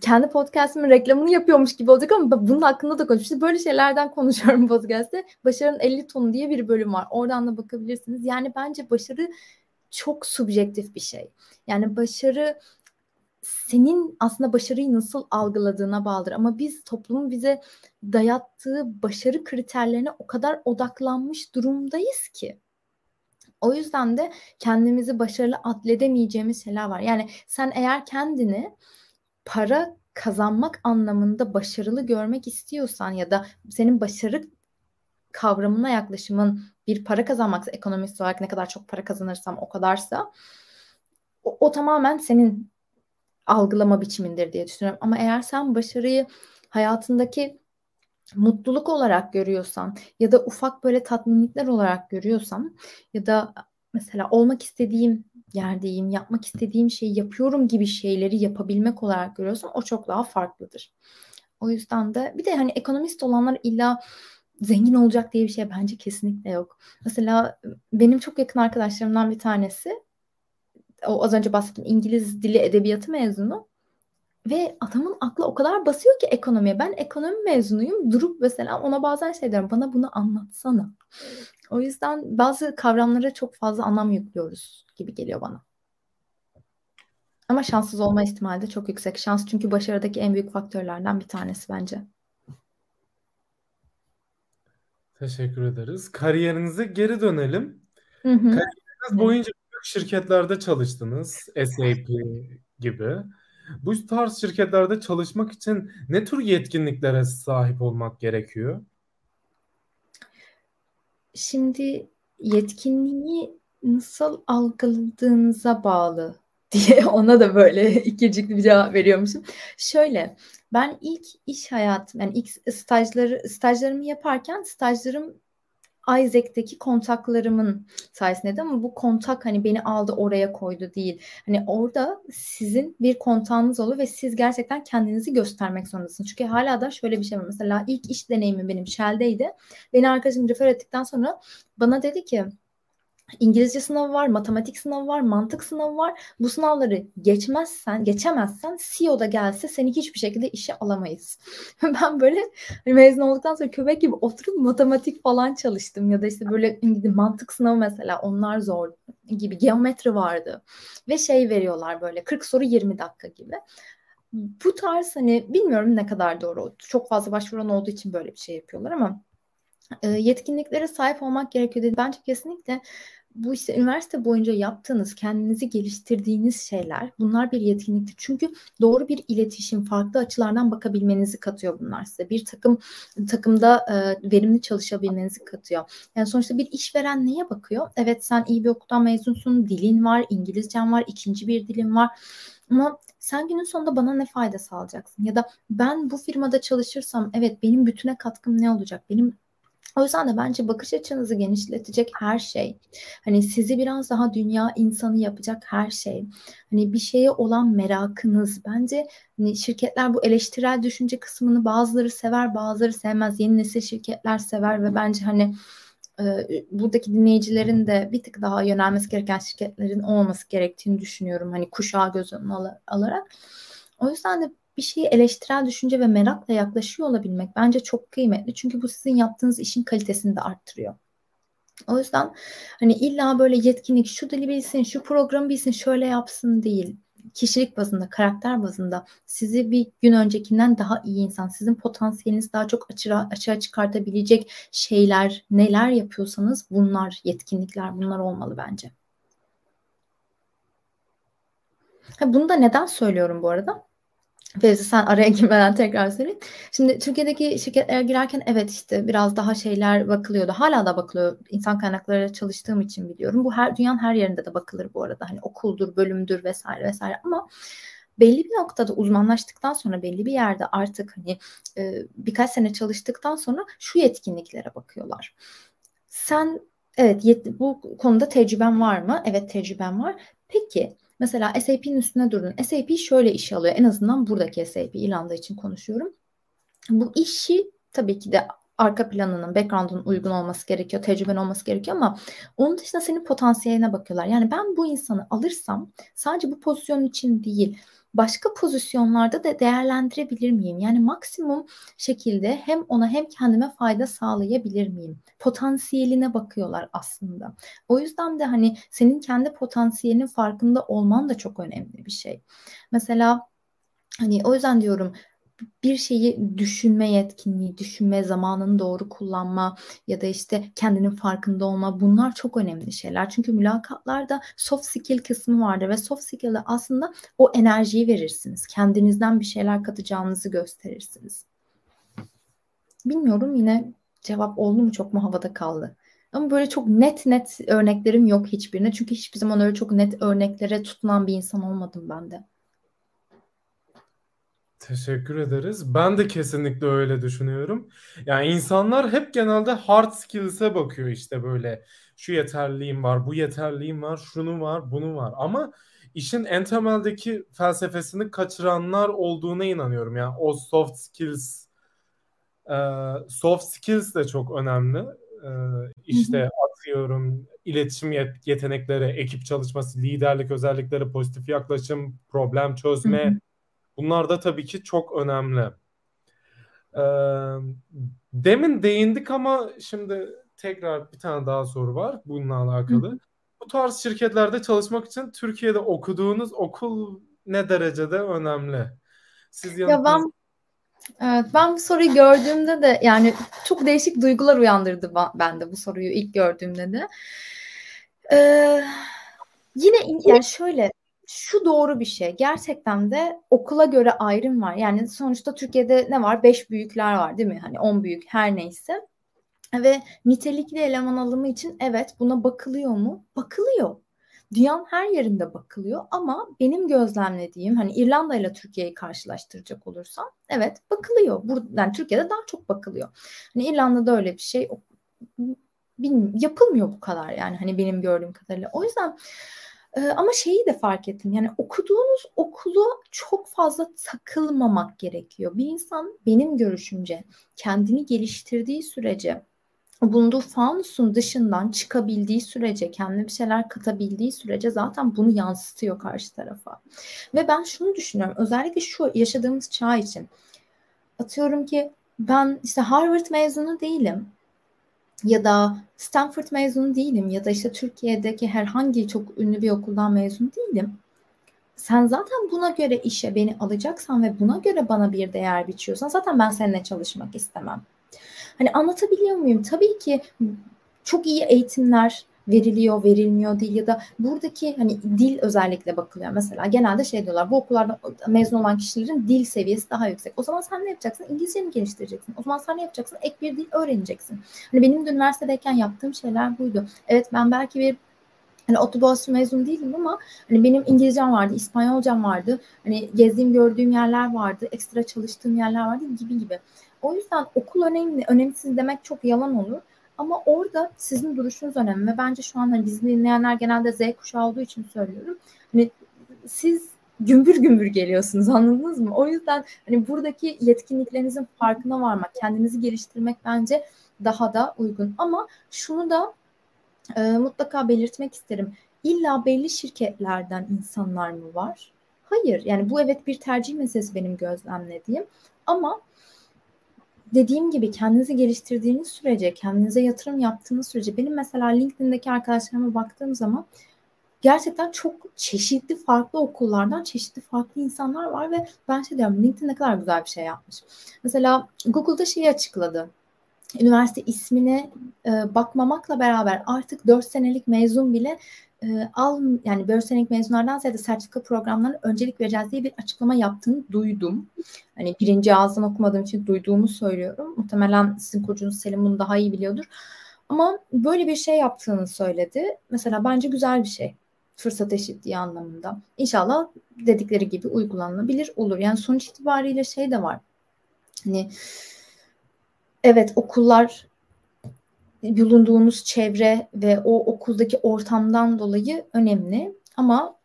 kendi podcastimin reklamını yapıyormuş gibi olacak ama bunun hakkında da konuşmuştum. Böyle şeylerden konuşuyorum podcast'te. Başarının 50 tonu diye bir bölüm var. Oradan da bakabilirsiniz. Yani bence başarı çok subjektif bir şey. Yani başarı senin aslında başarıyı nasıl algıladığına bağlıdır. Ama biz toplumun bize dayattığı başarı kriterlerine o kadar odaklanmış durumdayız ki. O yüzden de kendimizi başarılı atledemeyeceğimiz şeyler var. Yani sen eğer kendini para kazanmak anlamında başarılı görmek istiyorsan ya da senin başarı kavramına yaklaşımın bir para kazanmaksa ekonomist olarak ne kadar çok para kazanırsam o kadarsa o, o tamamen senin algılama biçimindir diye düşünüyorum. Ama eğer sen başarıyı hayatındaki mutluluk olarak görüyorsan ya da ufak böyle tatminlikler olarak görüyorsan ya da mesela olmak istediğim yerdeyim, yapmak istediğim şeyi yapıyorum gibi şeyleri yapabilmek olarak görüyorsan o çok daha farklıdır. O yüzden de bir de hani ekonomist olanlar illa zengin olacak diye bir şey bence kesinlikle yok. Mesela benim çok yakın arkadaşlarımdan bir tanesi o az önce bahsettiğim İngiliz dili edebiyatı mezunu ve adamın aklı o kadar basıyor ki ekonomiye. Ben ekonomi mezunuyum. Durup mesela ona bazen şey diyorum. Bana bunu anlatsana. O yüzden bazı kavramlara çok fazla anlam yüklüyoruz gibi geliyor bana. Ama şanssız olma ihtimali de çok yüksek. Şans çünkü başarıdaki en büyük faktörlerden bir tanesi bence. Teşekkür ederiz. Kariyerinize geri dönelim. Hı hı. Kariyeriniz boyunca büyük şirketlerde çalıştınız. SAP gibi. Bu tarz şirketlerde çalışmak için ne tür yetkinliklere sahip olmak gerekiyor? Şimdi yetkinliği nasıl algıladığınıza bağlı diye ona da böyle ikircikli bir cevap veriyormuşum. Şöyle ben ilk iş hayatım yani ilk stajları stajlarımı yaparken stajlarım Isaac'teki kontaklarımın sayesinde ama bu kontak hani beni aldı oraya koydu değil. Hani orada sizin bir kontağınız olur ve siz gerçekten kendinizi göstermek zorundasınız. Çünkü hala da şöyle bir şey var. Mesela ilk iş deneyimim benim Shell'deydi. Beni arkadaşım refer ettikten sonra bana dedi ki İngilizce sınavı var, matematik sınavı var, mantık sınavı var. Bu sınavları geçmezsen, geçemezsen CEO'da gelse seni hiçbir şekilde işe alamayız. ben böyle hani mezun olduktan sonra köpek gibi oturup matematik falan çalıştım ya da işte böyle mantık sınavı mesela onlar zor gibi geometri vardı ve şey veriyorlar böyle 40 soru 20 dakika gibi. Bu tarz hani bilmiyorum ne kadar doğru. Çok fazla başvuran olduğu için böyle bir şey yapıyorlar ama yetkinliklere sahip olmak gerekiyor dedi. Bence kesinlikle bu işte üniversite boyunca yaptığınız, kendinizi geliştirdiğiniz şeyler bunlar bir yetkinliktir. Çünkü doğru bir iletişim, farklı açılardan bakabilmenizi katıyor bunlar size. Bir takım takımda e, verimli çalışabilmenizi katıyor. Yani sonuçta bir işveren neye bakıyor? Evet sen iyi bir okuldan mezunsun, dilin var, İngilizcen var, ikinci bir dilin var. Ama sen günün sonunda bana ne fayda sağlayacaksın? Ya da ben bu firmada çalışırsam evet benim bütüne katkım ne olacak? Benim o yüzden de bence bakış açınızı genişletecek her şey, hani sizi biraz daha dünya insanı yapacak her şey, hani bir şeye olan merakınız. Bence hani şirketler bu eleştirel düşünce kısmını bazıları sever, bazıları sevmez. Yeni nesil şirketler sever ve bence hani e, buradaki dinleyicilerin de bir tık daha yönelmesi gereken şirketlerin olmaması gerektiğini düşünüyorum. Hani kuşağı göz önüne alarak. O yüzden de bir şeyi eleştirel düşünce ve merakla yaklaşıyor olabilmek bence çok kıymetli. Çünkü bu sizin yaptığınız işin kalitesini de arttırıyor. O yüzden hani illa böyle yetkinlik şu dili bilsin, şu programı bilsin, şöyle yapsın değil. Kişilik bazında, karakter bazında sizi bir gün öncekinden daha iyi insan, sizin potansiyelinizi daha çok açığa, açığa çıkartabilecek şeyler, neler yapıyorsanız bunlar, yetkinlikler bunlar olmalı bence. Ha, bunu da neden söylüyorum bu arada? Fevzi sen araya girmeden tekrar söyleyeyim. Şimdi Türkiye'deki şirketlere girerken evet işte biraz daha şeyler bakılıyordu. Hala da bakılıyor. İnsan kaynakları çalıştığım için biliyorum. Bu her dünyanın her yerinde de bakılır bu arada. Hani okuldur, bölümdür vesaire vesaire ama belli bir noktada uzmanlaştıktan sonra belli bir yerde artık hani e, birkaç sene çalıştıktan sonra şu yetkinliklere bakıyorlar. Sen evet yet, bu konuda tecrüben var mı? Evet tecrüben var. Peki Mesela SAP'nin üstüne durdun. SAP şöyle iş alıyor. En azından buradaki SAP İrlanda için konuşuyorum. Bu işi tabii ki de arka planının, background'un uygun olması gerekiyor, tecrüben olması gerekiyor ama onun dışında senin potansiyeline bakıyorlar. Yani ben bu insanı alırsam sadece bu pozisyon için değil, başka pozisyonlarda da değerlendirebilir miyim? Yani maksimum şekilde hem ona hem kendime fayda sağlayabilir miyim? Potansiyeline bakıyorlar aslında. O yüzden de hani senin kendi potansiyelinin farkında olman da çok önemli bir şey. Mesela Hani o yüzden diyorum bir şeyi düşünme yetkinliği, düşünme zamanını doğru kullanma ya da işte kendinin farkında olma bunlar çok önemli şeyler. Çünkü mülakatlarda soft skill kısmı vardır ve soft skill'de aslında o enerjiyi verirsiniz. Kendinizden bir şeyler katacağınızı gösterirsiniz. Bilmiyorum yine cevap oldu mu çok mu havada kaldı. Ama böyle çok net net örneklerim yok hiçbirine. Çünkü hiçbir zaman öyle çok net örneklere tutunan bir insan olmadım ben de. Teşekkür ederiz. Ben de kesinlikle öyle düşünüyorum. Yani insanlar hep genelde hard skills'e bakıyor işte böyle. Şu yeterliğim var, bu yeterliğim var, şunu var, bunu var. Ama işin en temeldeki felsefesini kaçıranlar olduğuna inanıyorum. Yani o soft skills e, soft skills de çok önemli. E, işte atıyorum iletişim yetenekleri, ekip çalışması, liderlik özellikleri, pozitif yaklaşım, problem çözme Bunlar da tabii ki çok önemli. Ee, demin değindik ama şimdi tekrar bir tane daha soru var bununla alakalı. Hı. Bu tarz şirketlerde çalışmak için Türkiye'de okuduğunuz okul ne derecede önemli? Siz ya ben Evet, ben bu soruyu gördüğümde de yani çok değişik duygular uyandırdı bende bu soruyu ilk gördüğümde de. Ee, yine yani şöyle şu doğru bir şey. Gerçekten de okula göre ayrım var. Yani sonuçta Türkiye'de ne var? Beş büyükler var değil mi? Hani on büyük her neyse. Ve nitelikli eleman alımı için evet buna bakılıyor mu? Bakılıyor. Dünyanın her yerinde bakılıyor ama benim gözlemlediğim hani İrlanda ile Türkiye'yi karşılaştıracak olursam evet bakılıyor. Burada, yani Türkiye'de daha çok bakılıyor. Hani İrlanda'da öyle bir şey yapılmıyor bu kadar yani hani benim gördüğüm kadarıyla. O yüzden ama şeyi de fark ettim. Yani okuduğunuz okulu çok fazla takılmamak gerekiyor. Bir insan benim görüşümce kendini geliştirdiği sürece bulunduğu fanusun dışından çıkabildiği sürece, kendine bir şeyler katabildiği sürece zaten bunu yansıtıyor karşı tarafa. Ve ben şunu düşünüyorum. Özellikle şu yaşadığımız çağ için. Atıyorum ki ben işte Harvard mezunu değilim ya da Stanford mezunu değilim ya da işte Türkiye'deki herhangi çok ünlü bir okuldan mezun değilim. Sen zaten buna göre işe beni alacaksan ve buna göre bana bir değer biçiyorsan zaten ben seninle çalışmak istemem. Hani anlatabiliyor muyum? Tabii ki çok iyi eğitimler veriliyor, verilmiyor değil ya da buradaki hani dil özellikle bakılıyor. Mesela genelde şey diyorlar bu okullarda mezun olan kişilerin dil seviyesi daha yüksek. O zaman sen ne yapacaksın? İngilizceni geliştireceksin. O zaman sen ne yapacaksın? Ek bir dil öğreneceksin. Hani benim de üniversitedeyken yaptığım şeyler buydu. Evet ben belki bir Hani Otto mezun değilim ama hani benim İngilizcem vardı, İspanyolcam vardı. Hani gezdiğim, gördüğüm yerler vardı, ekstra çalıştığım yerler vardı gibi gibi. O yüzden okul önemli, önemsiz demek çok yalan olur. Ama orada sizin duruşunuz önemli ve bence şu an hani bizi dinleyenler genelde Z kuşağı olduğu için söylüyorum. Hani siz gümbür gümbür geliyorsunuz anladınız mı? O yüzden hani buradaki yetkinliklerinizin farkına varmak, kendinizi geliştirmek bence daha da uygun. Ama şunu da e, mutlaka belirtmek isterim. İlla belli şirketlerden insanlar mı var? Hayır. Yani bu evet bir tercih meselesi benim gözlemlediğim. Ama dediğim gibi kendinizi geliştirdiğiniz sürece, kendinize yatırım yaptığınız sürece benim mesela LinkedIn'deki arkadaşlarıma baktığım zaman gerçekten çok çeşitli farklı okullardan çeşitli farklı insanlar var ve ben şey diyorum LinkedIn ne kadar güzel bir şey yapmış. Mesela Google'da şeyi açıkladı. Üniversite ismine e, bakmamakla beraber artık 4 senelik mezun bile e, al yani 4 senelik mezunlardan ziyade sertifika programlarına öncelik vereceğiz diye bir açıklama yaptığını duydum. Hani birinci ağızdan okumadığım için duyduğumu söylüyorum. Muhtemelen sizin koçunuz Selim bunu daha iyi biliyordur. Ama böyle bir şey yaptığını söyledi. Mesela bence güzel bir şey fırsat eşitliği anlamında. İnşallah dedikleri gibi uygulanabilir olur. Yani sonuç itibariyle şey de var. Hani evet okullar bulunduğunuz çevre ve o okuldaki ortamdan dolayı önemli ama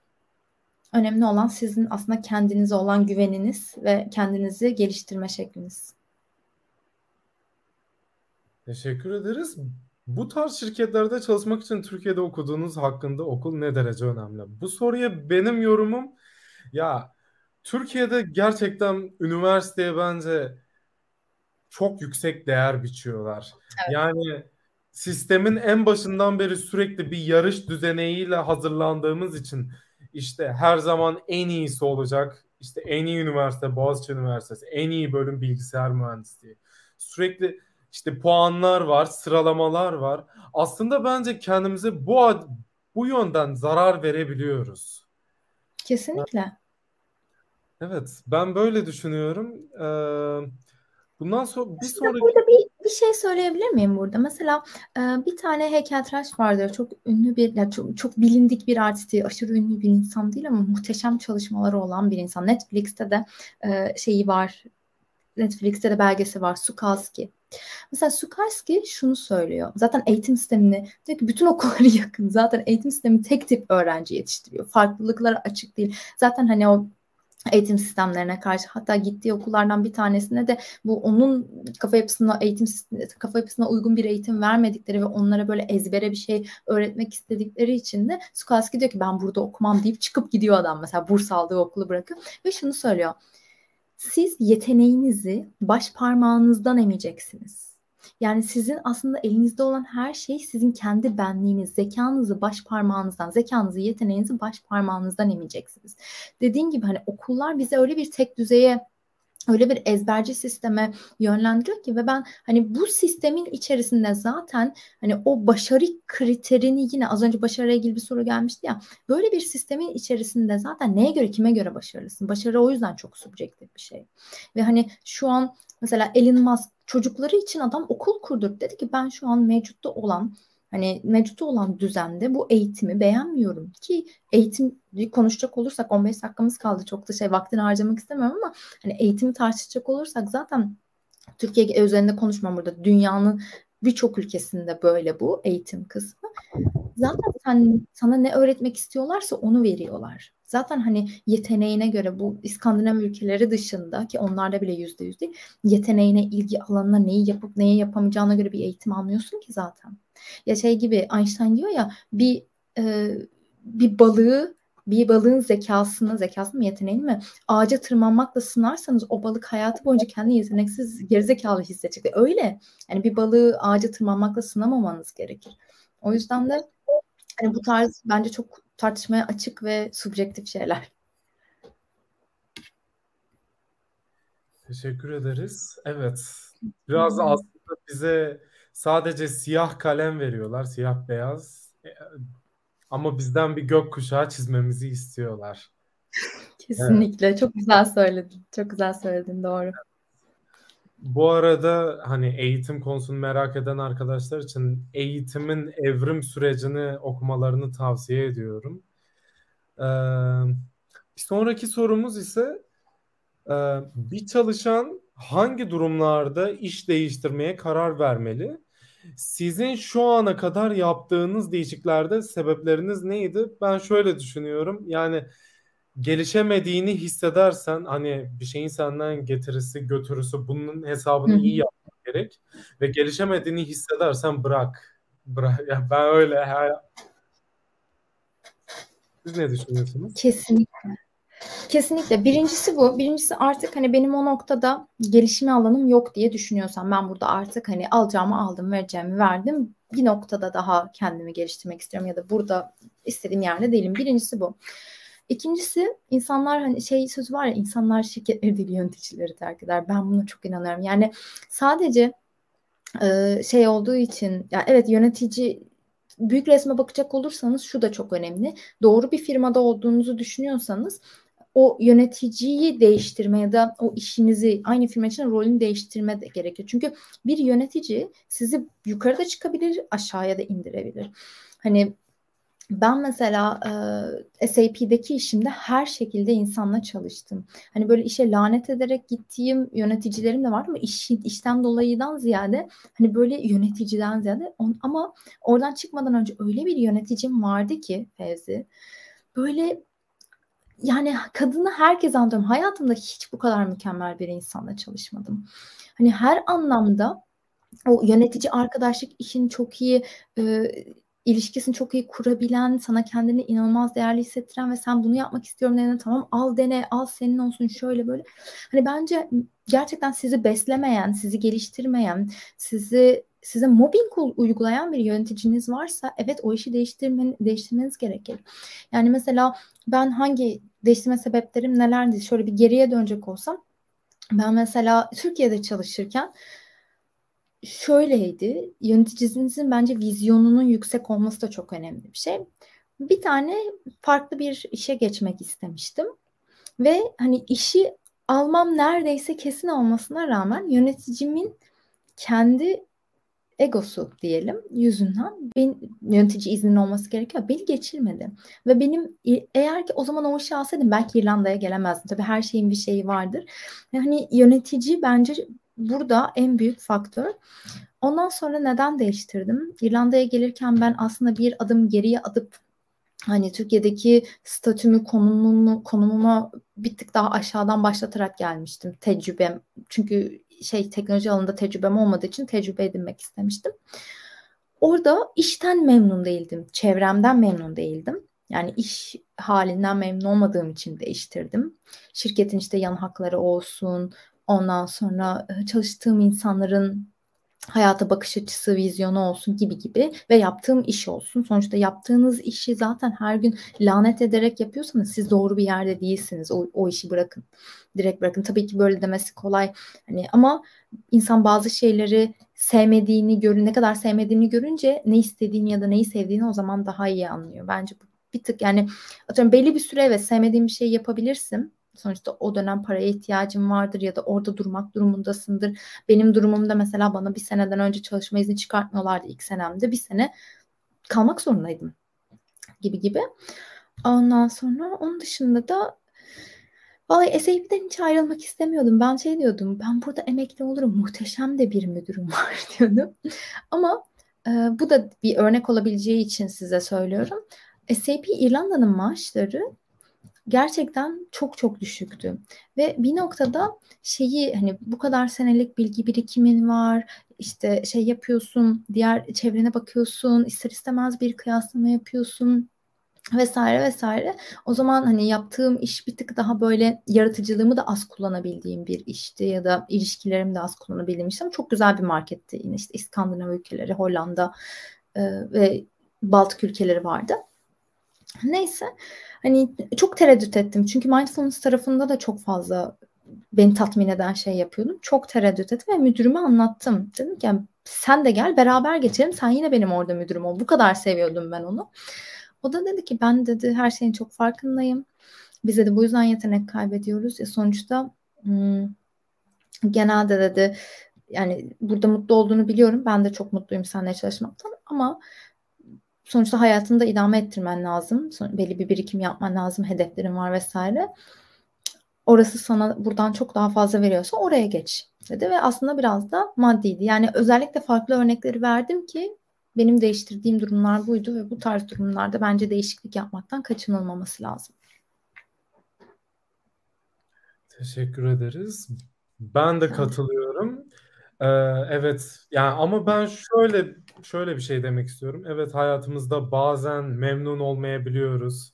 önemli olan sizin aslında kendinize olan güveniniz ve kendinizi geliştirme şekliniz. Teşekkür ederiz. Bu tarz şirketlerde çalışmak için Türkiye'de okuduğunuz hakkında okul ne derece önemli? Bu soruya benim yorumum ya Türkiye'de gerçekten üniversiteye bence çok yüksek değer biçiyorlar. Evet. Yani sistemin en başından beri sürekli bir yarış düzeneğiyle hazırlandığımız için işte her zaman en iyisi olacak. İşte en iyi üniversite Boğaziçi Üniversitesi, en iyi bölüm bilgisayar mühendisliği. Sürekli işte puanlar var, sıralamalar var. Aslında bence kendimize bu bu yönden zarar verebiliyoruz. Kesinlikle. Evet, ben böyle düşünüyorum. Ee, bundan sonra bir sonraki... Burada bir, bir şey söyleyebilir miyim burada? Mesela e, bir tane heykeltıraş vardır. Çok ünlü bir, yani çok, çok bilindik bir artisti, aşırı ünlü bir insan değil ama muhteşem çalışmaları olan bir insan. Netflix'te de e, şeyi var. Netflix'te de belgesi var. Sukalski. Mesela Sukarski şunu söylüyor. Zaten eğitim sistemini diyor ki bütün okulları yakın. Zaten eğitim sistemi tek tip öğrenci yetiştiriyor. Farklılıklara açık değil. Zaten hani o eğitim sistemlerine karşı hatta gittiği okullardan bir tanesine de bu onun kafa yapısına eğitim kafa yapısına uygun bir eğitim vermedikleri ve onlara böyle ezbere bir şey öğretmek istedikleri için de Sukalski diyor ki ben burada okumam deyip çıkıp gidiyor adam mesela burs aldığı okulu bırakıp ve şunu söylüyor siz yeteneğinizi baş parmağınızdan emeceksiniz. Yani sizin aslında elinizde olan her şey sizin kendi benliğiniz, zekanızı baş parmağınızdan, zekanızı, yeteneğinizi baş parmağınızdan emeceksiniz. Dediğim gibi hani okullar bize öyle bir tek düzeye öyle bir ezberci sisteme yönlendiriyor ki ve ben hani bu sistemin içerisinde zaten hani o başarı kriterini yine az önce başarıyla ilgili bir soru gelmişti ya böyle bir sistemin içerisinde zaten neye göre kime göre başarılısın? Başarı o yüzden çok subjektif bir şey. Ve hani şu an mesela Elon Musk çocukları için adam okul kurdurdu. Dedi ki ben şu an mevcutta olan Hani mevcut olan düzende bu eğitimi beğenmiyorum ki eğitim konuşacak olursak 15 dakikamız kaldı. Çok da şey vaktini harcamak istemiyorum ama hani eğitimi tartışacak olursak zaten Türkiye üzerinde konuşmam burada. Dünyanın birçok ülkesinde böyle bu eğitim kısmı. Zaten sen, sana ne öğretmek istiyorlarsa onu veriyorlar. Zaten hani yeteneğine göre bu İskandinav ülkeleri dışında ki onlarda bile yüzde yüz değil yeteneğine, ilgi alanına neyi yapıp neyi yapamayacağına göre bir eğitim almıyorsun ki zaten. Ya şey gibi Einstein diyor ya bir e, bir balığı bir balığın zekasını, zekası mı yeteneğini mi ağaca tırmanmakla sınarsanız o balık hayatı boyunca kendini yeteneksiz, gerizekalı hissedecek. Öyle. Yani bir balığı ağaca tırmanmakla sınamamanız gerekir. O yüzden de hani bu tarz bence çok tartışmaya açık ve subjektif şeyler. Teşekkür ederiz. Evet. Biraz aslında bize sadece siyah kalem veriyorlar, siyah beyaz. Ama bizden bir gökkuşağı çizmemizi istiyorlar. Kesinlikle. Evet. Çok güzel söyledin. Çok güzel söyledin. Doğru. Bu arada hani eğitim konusunu merak eden arkadaşlar için eğitimin evrim sürecini okumalarını tavsiye ediyorum. Ee, bir sonraki sorumuz ise e, bir çalışan hangi durumlarda iş değiştirmeye karar vermeli? Sizin şu ana kadar yaptığınız değişiklerde sebepleriniz neydi? Ben şöyle düşünüyorum. Yani gelişemediğini hissedersen hani bir şeyin senden getirisi götürüsü bunun hesabını iyi yapmak gerek ve gelişemediğini hissedersen bırak. Bırak. Ya ben öyle her... Siz ne düşünüyorsunuz? Kesinlikle. Kesinlikle. Birincisi bu. Birincisi artık hani benim o noktada gelişme alanım yok diye düşünüyorsam ben burada artık hani alacağımı aldım, vereceğimi verdim. Bir noktada daha kendimi geliştirmek istiyorum ya da burada istediğim yerde değilim. Birincisi bu. İkincisi insanlar hani şey sözü var ya insanlar şirketleri değil yöneticileri terk eder. Ben buna çok inanıyorum. Yani sadece e, şey olduğu için ya evet yönetici büyük resme bakacak olursanız şu da çok önemli. Doğru bir firmada olduğunuzu düşünüyorsanız o yöneticiyi değiştirme ya da o işinizi aynı firma için rolünü değiştirme de gerekiyor. Çünkü bir yönetici sizi yukarıda çıkabilir, aşağıya da indirebilir. Hani ben mesela e, SAP'deki işimde her şekilde insanla çalıştım. Hani böyle işe lanet ederek gittiğim yöneticilerim de vardı ama iş, işten dolayıdan ziyade hani böyle yöneticiden ziyade on, ama oradan çıkmadan önce öyle bir yöneticim vardı ki Fevzi böyle yani kadını herkes anlıyorum. Hayatımda hiç bu kadar mükemmel bir insanla çalışmadım. Hani her anlamda o yönetici arkadaşlık işini çok iyi e, ilişkisini çok iyi kurabilen, sana kendini inanılmaz değerli hissettiren ve sen bunu yapmak istiyorum dediğinde tamam al dene, al senin olsun şöyle böyle. Hani bence gerçekten sizi beslemeyen, sizi geliştirmeyen, sizi size mobbing uygulayan bir yöneticiniz varsa evet o işi değiştirmen, değiştirmeniz gerekir. Yani mesela ben hangi değiştirme sebeplerim nelerdi? Şöyle bir geriye dönecek olsam ben mesela Türkiye'de çalışırken şöyleydi. Yöneticinizin bence vizyonunun yüksek olması da çok önemli bir şey. Bir tane farklı bir işe geçmek istemiştim. Ve hani işi almam neredeyse kesin olmasına rağmen yöneticimin kendi egosu diyelim yüzünden ben, yönetici izninin olması gerekiyor. Beni geçirmedi. Ve benim eğer ki o zaman o işi alsaydım belki İrlanda'ya gelemezdim. Tabii her şeyin bir şeyi vardır. Yani yönetici bence burada en büyük faktör. Ondan sonra neden değiştirdim? İrlanda'ya gelirken ben aslında bir adım geriye atıp hani Türkiye'deki statümü, konumumu, konumuma bir tık daha aşağıdan başlatarak gelmiştim tecrübem. Çünkü şey teknoloji alanında tecrübem olmadığı için tecrübe edinmek istemiştim. Orada işten memnun değildim, çevremden memnun değildim. Yani iş halinden memnun olmadığım için değiştirdim. Şirketin işte yan hakları olsun, ondan sonra çalıştığım insanların hayata bakış açısı, vizyonu olsun gibi gibi ve yaptığım iş olsun. Sonuçta yaptığınız işi zaten her gün lanet ederek yapıyorsanız siz doğru bir yerde değilsiniz. O, o işi bırakın. Direkt bırakın. Tabii ki böyle demesi kolay. Hani ama insan bazı şeyleri sevmediğini görün, ne kadar sevmediğini görünce ne istediğini ya da neyi sevdiğini o zaman daha iyi anlıyor. Bence bu bir tık yani atıyorum belli bir süre evet sevmediğin bir şey yapabilirsin sonuçta o dönem paraya ihtiyacın vardır ya da orada durmak durumundasındır. Benim durumumda mesela bana bir seneden önce çalışma izni çıkartmıyorlardı ilk senemde. Bir sene kalmak zorundaydım gibi gibi. Ondan sonra onun dışında da Vallahi SAP'den hiç ayrılmak istemiyordum. Ben şey diyordum, ben burada emekli olurum, muhteşem de bir müdürüm var diyordum. Ama e, bu da bir örnek olabileceği için size söylüyorum. SAP İrlanda'nın maaşları gerçekten çok çok düşüktü. Ve bir noktada şeyi hani bu kadar senelik bilgi birikimin var, işte şey yapıyorsun, diğer çevrene bakıyorsun, ister istemez bir kıyaslama yapıyorsun vesaire vesaire. O zaman hani yaptığım iş bir tık daha böyle yaratıcılığımı da az kullanabildiğim bir işti ya da ilişkilerimi de az kullanabildiğim işti. Çok güzel bir marketti yine işte İskandinav ülkeleri, Hollanda e, ve Baltık ülkeleri vardı. Neyse hani çok tereddüt ettim. Çünkü mindfulness tarafında da çok fazla beni tatmin eden şey yapıyordum. Çok tereddüt ettim ve müdürüme anlattım. Dedim ki sen de gel beraber geçelim. Sen yine benim orada müdürüm ol. Bu kadar seviyordum ben onu. O da dedi ki ben dedi her şeyin çok farkındayım. Biz de bu yüzden yetenek kaybediyoruz. E sonuçta hmm, genelde dedi yani burada mutlu olduğunu biliyorum. Ben de çok mutluyum seninle çalışmaktan ama sonuçta hayatını da idame ettirmen lazım. Belli bir birikim yapman lazım. Hedeflerin var vesaire. Orası sana buradan çok daha fazla veriyorsa oraya geç dedi ve aslında biraz da maddiydi. Yani özellikle farklı örnekleri verdim ki benim değiştirdiğim durumlar buydu ve bu tarz durumlarda bence değişiklik yapmaktan kaçınılmaması lazım. Teşekkür ederiz. Ben de katılıyorum. Ee, evet yani ama ben şöyle şöyle bir şey demek istiyorum. Evet hayatımızda bazen memnun olmayabiliyoruz.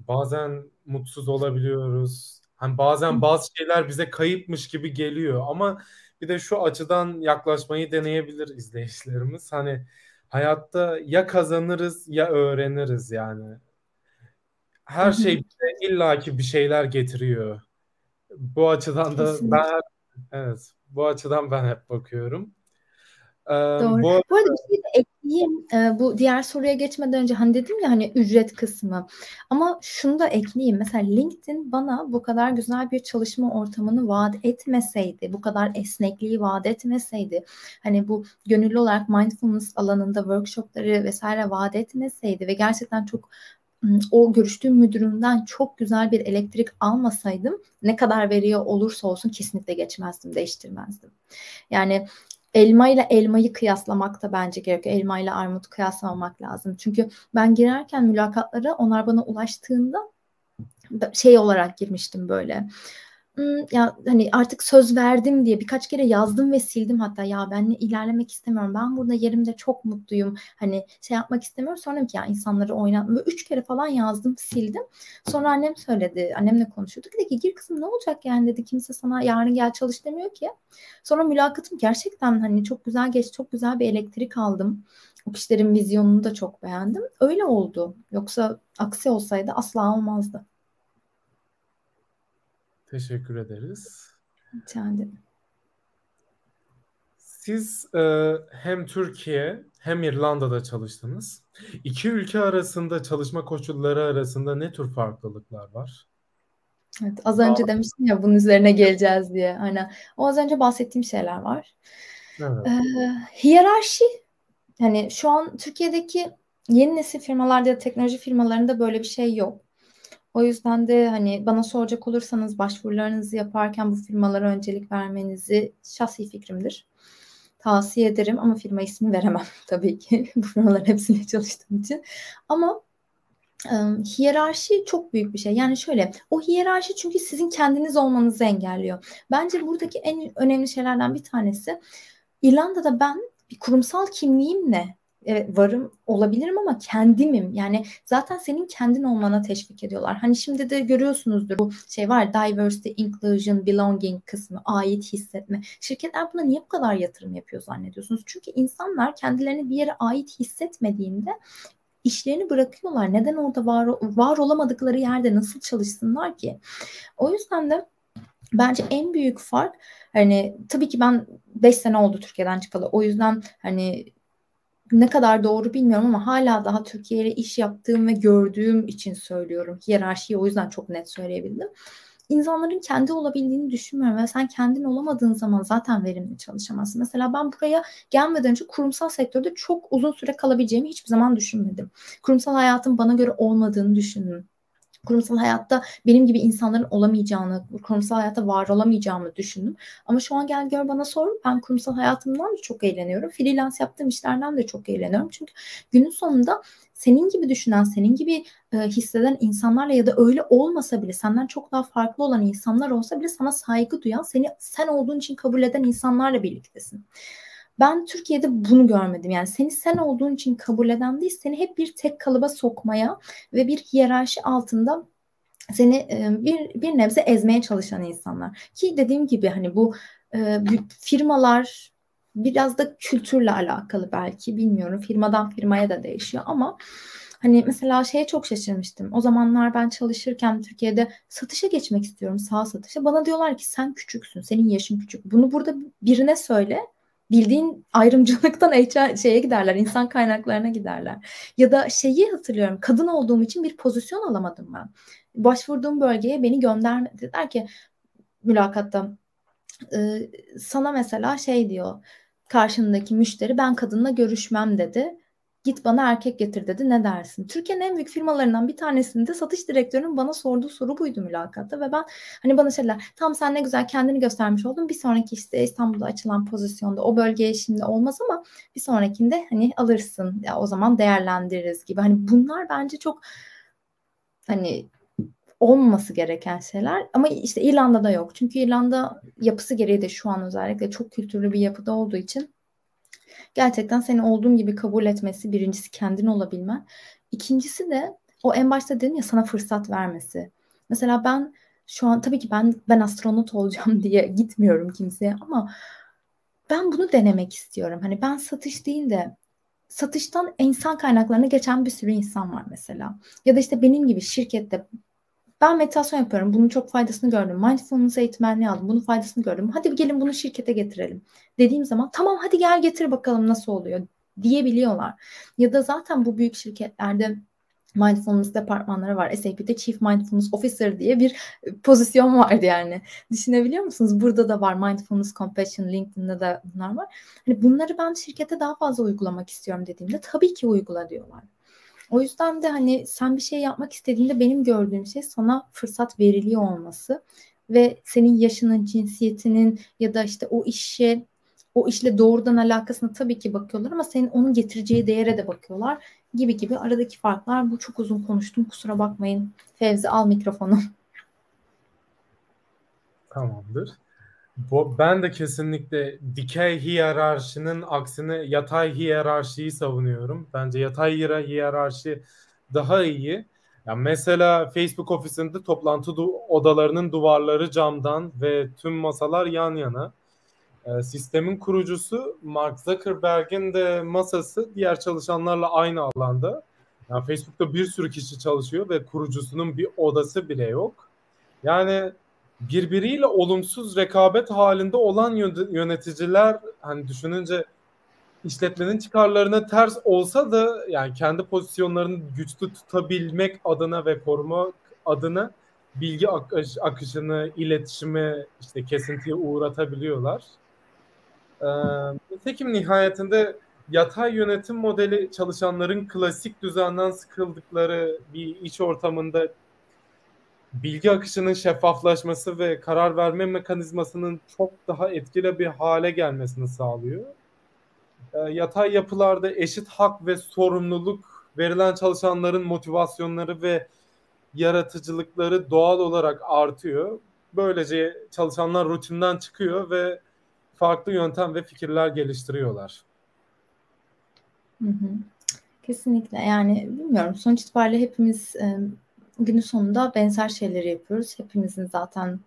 bazen mutsuz olabiliyoruz. Hani bazen bazı şeyler bize kayıpmış gibi geliyor ama bir de şu açıdan yaklaşmayı deneyebilir izleyicilerimiz. Hani hayatta ya kazanırız ya öğreniriz yani. Her şey bize illaki bir şeyler getiriyor. Bu açıdan da Kesinlikle. ben evet bu açıdan ben hep bakıyorum. Ee, Doğru. bu Bu arada bir şey de ekleyeyim. Ee, bu diğer soruya geçmeden önce hani dedim ya hani ücret kısmı. Ama şunu da ekleyeyim. Mesela LinkedIn bana bu kadar güzel bir çalışma ortamını vaat etmeseydi, bu kadar esnekliği vaat etmeseydi, hani bu gönüllü olarak mindfulness alanında workshopları vesaire vaat etmeseydi ve gerçekten çok o görüştüğüm müdürümden çok güzel bir elektrik almasaydım ne kadar veriyor olursa olsun kesinlikle geçmezdim, değiştirmezdim. Yani elma ile elmayı kıyaslamak da bence gerekiyor. Elma ile armut kıyaslamamak lazım. Çünkü ben girerken mülakatlara onlar bana ulaştığında şey olarak girmiştim böyle. Hmm, ya hani artık söz verdim diye birkaç kere yazdım ve sildim hatta ya ben ilerlemek istemiyorum. Ben burada yerimde çok mutluyum. Hani şey yapmak istemiyorum. Sonra ki ya insanları oynatma. Üç kere falan yazdım sildim. Sonra annem söyledi. Annemle konuşuyorduk. Dedi ki gir kızım ne olacak yani dedi. Kimse sana yarın gel çalış demiyor ki. Sonra mülakatım gerçekten hani çok güzel geç çok güzel bir elektrik aldım. O kişilerin vizyonunu da çok beğendim. Öyle oldu. Yoksa aksi olsaydı asla olmazdı. Teşekkür ederiz. Rica ederim. Siz e, hem Türkiye hem İrlanda'da çalıştınız. İki ülke arasında çalışma koşulları arasında ne tür farklılıklar var? Evet, az önce Aa. demiştim ya bunun üzerine geleceğiz diye. Aynen. O az önce bahsettiğim şeyler var. Evet. Ee, hiyerarşi hani şu an Türkiye'deki yeni nesil firmalarda ya teknoloji firmalarında böyle bir şey yok. O yüzden de hani bana soracak olursanız başvurularınızı yaparken bu firmalara öncelik vermenizi şahsi fikrimdir. Tavsiye ederim ama firma ismi veremem tabii ki. bu firmaların hepsine çalıştığım için. Ama e, hiyerarşi çok büyük bir şey. Yani şöyle o hiyerarşi çünkü sizin kendiniz olmanızı engelliyor. Bence buradaki en önemli şeylerden bir tanesi İrlanda'da ben bir kurumsal kimliğimle evet varım olabilirim ama kendimim. Yani zaten senin kendin olmana teşvik ediyorlar. Hani şimdi de görüyorsunuzdur bu şey var diversity, inclusion, belonging kısmı, ait hissetme. Şirketler buna niye bu kadar yatırım yapıyor zannediyorsunuz? Çünkü insanlar kendilerini bir yere ait hissetmediğinde işlerini bırakıyorlar. Neden orada var, var olamadıkları yerde nasıl çalışsınlar ki? O yüzden de bence en büyük fark hani tabii ki ben 5 sene oldu Türkiye'den çıkalı. O yüzden hani ne kadar doğru bilmiyorum ama hala daha Türkiye ile iş yaptığım ve gördüğüm için söylüyorum. Hiyerarşiyi o yüzden çok net söyleyebildim. İnsanların kendi olabildiğini düşünmüyorum ve sen kendin olamadığın zaman zaten verimli çalışamazsın. Mesela ben buraya gelmeden önce kurumsal sektörde çok uzun süre kalabileceğimi hiçbir zaman düşünmedim. Kurumsal hayatın bana göre olmadığını düşündüm kurumsal hayatta benim gibi insanların olamayacağını, kurumsal hayatta var olamayacağımı düşündüm. Ama şu an gel gör bana sor. Ben kurumsal hayatımdan da çok eğleniyorum. Freelance yaptığım işlerden de çok eğleniyorum. Çünkü günün sonunda senin gibi düşünen, senin gibi e, hisseden insanlarla ya da öyle olmasa bile senden çok daha farklı olan insanlar olsa bile sana saygı duyan, seni sen olduğun için kabul eden insanlarla birliktesin. Ben Türkiye'de bunu görmedim. Yani seni sen olduğun için kabul eden değil, seni hep bir tek kalıba sokmaya ve bir hiyerarşi altında seni e, bir bir nebze ezmeye çalışan insanlar. Ki dediğim gibi hani bu e, firmalar biraz da kültürle alakalı belki bilmiyorum. Firmadan firmaya da değişiyor ama Hani mesela şeye çok şaşırmıştım. O zamanlar ben çalışırken Türkiye'de satışa geçmek istiyorum sağ satışa. Bana diyorlar ki sen küçüksün, senin yaşın küçük. Bunu burada birine söyle bildiğin ayrımcılıktan HR şeye giderler, insan kaynaklarına giderler. Ya da şeyi hatırlıyorum, kadın olduğum için bir pozisyon alamadım ben. Başvurduğum bölgeye beni göndermedi. Dediler ki mülakatta sana mesela şey diyor karşındaki müşteri ben kadınla görüşmem dedi git bana erkek getir dedi ne dersin? Türkiye'nin en büyük firmalarından bir tanesinde satış direktörünün bana sorduğu soru buydu mülakatta ve ben hani bana şeyler tam sen ne güzel kendini göstermiş oldun. Bir sonraki işte İstanbul'da açılan pozisyonda o bölgeye şimdi olmaz ama bir sonrakinde hani alırsın. Ya o zaman değerlendiririz gibi. Hani bunlar bence çok hani olmaması gereken şeyler ama işte İrlanda'da yok. Çünkü İrlanda yapısı gereği de şu an özellikle çok kültürlü bir yapıda olduğu için gerçekten seni olduğun gibi kabul etmesi birincisi kendin olabilmen. İkincisi de o en başta dedim ya sana fırsat vermesi. Mesela ben şu an tabii ki ben ben astronot olacağım diye gitmiyorum kimseye ama ben bunu denemek istiyorum. Hani ben satış değil de satıştan insan kaynaklarına geçen bir sürü insan var mesela. Ya da işte benim gibi şirkette ben meditasyon yapıyorum. Bunun çok faydasını gördüm. Mindfulness eğitmenliği aldım. Bunun faydasını gördüm. Hadi gelin bunu şirkete getirelim. Dediğim zaman tamam hadi gel getir bakalım nasıl oluyor diyebiliyorlar. Ya da zaten bu büyük şirketlerde mindfulness departmanları var. SAP'de Chief Mindfulness Officer diye bir e, pozisyon vardı yani. Düşünebiliyor musunuz? Burada da var Mindfulness Compassion, LinkedIn'de de bunlar var. Hani bunları ben şirkete daha fazla uygulamak istiyorum dediğimde tabii ki uygula diyorlar. O yüzden de hani sen bir şey yapmak istediğinde benim gördüğüm şey sana fırsat veriliyor olması ve senin yaşının, cinsiyetinin ya da işte o işe o işle doğrudan alakasına tabii ki bakıyorlar ama senin onun getireceği değere de bakıyorlar gibi gibi aradaki farklar. Bu çok uzun konuştum kusura bakmayın. Fevzi al mikrofonu. Tamamdır. Bu, ben de kesinlikle dikey hiyerarşinin aksine yatay hiyerarşiyi savunuyorum. Bence yatay hiyerarşi daha iyi. Yani mesela Facebook ofisinde toplantı odalarının duvarları camdan ve tüm masalar yan yana. E, sistemin kurucusu Mark Zuckerberg'in de masası diğer çalışanlarla aynı alanda. Yani Facebook'ta bir sürü kişi çalışıyor ve kurucusunun bir odası bile yok. Yani birbiriyle olumsuz rekabet halinde olan yöneticiler hani düşününce işletmenin çıkarlarına ters olsa da yani kendi pozisyonlarını güçlü tutabilmek adına ve korumak adına bilgi akış, akışını, iletişimi işte kesintiye uğratabiliyorlar. Ee, nitekim nihayetinde yatay yönetim modeli çalışanların klasik düzenden sıkıldıkları bir iş ortamında bilgi akışının şeffaflaşması ve karar verme mekanizmasının çok daha etkili bir hale gelmesini sağlıyor. E, yatay yapılarda eşit hak ve sorumluluk verilen çalışanların motivasyonları ve yaratıcılıkları doğal olarak artıyor. Böylece çalışanlar rutinden çıkıyor ve farklı yöntem ve fikirler geliştiriyorlar. Hı hı. Kesinlikle yani bilmiyorum sonuç itibariyle hepimiz e, günün sonunda benzer şeyleri yapıyoruz. Hepimizin zaten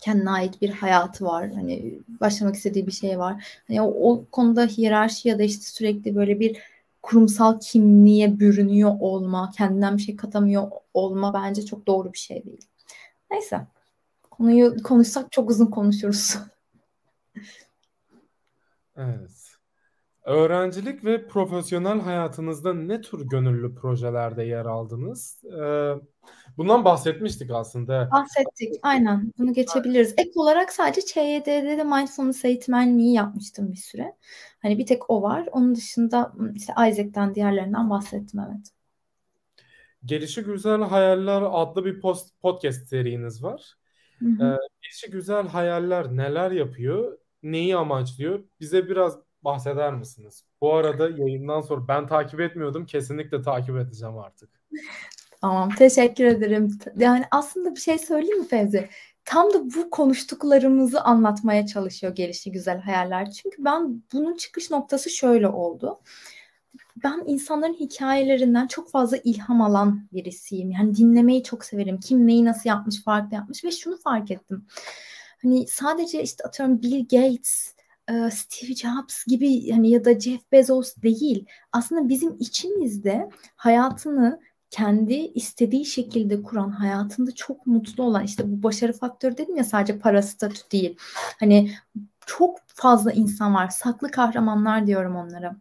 kendine ait bir hayatı var. Hani başlamak istediği bir şey var. Hani o, o konuda hiyerarşi ya da işte sürekli böyle bir kurumsal kimliğe bürünüyor olma, kendinden bir şey katamıyor olma bence çok doğru bir şey değil. Neyse. Konuyu konuşsak çok uzun konuşuruz. Evet. Öğrencilik ve profesyonel hayatınızda ne tür gönüllü projelerde yer aldınız? Ee, bundan bahsetmiştik aslında. Bahsettik, aynen. Bunu geçebiliriz. Ek olarak sadece ÇYD'de de mindfulness eğitmenliği yapmıştım bir süre. Hani bir tek o var. Onun dışında işte Isaac'ten diğerlerinden bahsettim evet. Gelişi Güzel Hayaller adlı bir post, podcast seriniz var. Hı hı. Ee, Gelişi Güzel Hayaller neler yapıyor? Neyi amaçlıyor? Bize biraz bahseder misiniz? Bu arada yayından sonra ben takip etmiyordum. Kesinlikle takip edeceğim artık. Tamam, teşekkür ederim. Yani aslında bir şey söyleyeyim mi Fevzi? Tam da bu konuştuklarımızı anlatmaya çalışıyor gelişi güzel hayaller. Çünkü ben bunun çıkış noktası şöyle oldu. Ben insanların hikayelerinden çok fazla ilham alan birisiyim. Yani dinlemeyi çok severim. Kim neyi nasıl yapmış, farklı yapmış ve şunu fark ettim. Hani sadece işte atıyorum Bill Gates, Steve Jobs gibi hani ya da Jeff Bezos değil. Aslında bizim içimizde hayatını kendi istediği şekilde kuran, hayatında çok mutlu olan işte bu başarı faktörü dedim ya sadece para statü değil. Hani çok fazla insan var. Saklı kahramanlar diyorum onlara.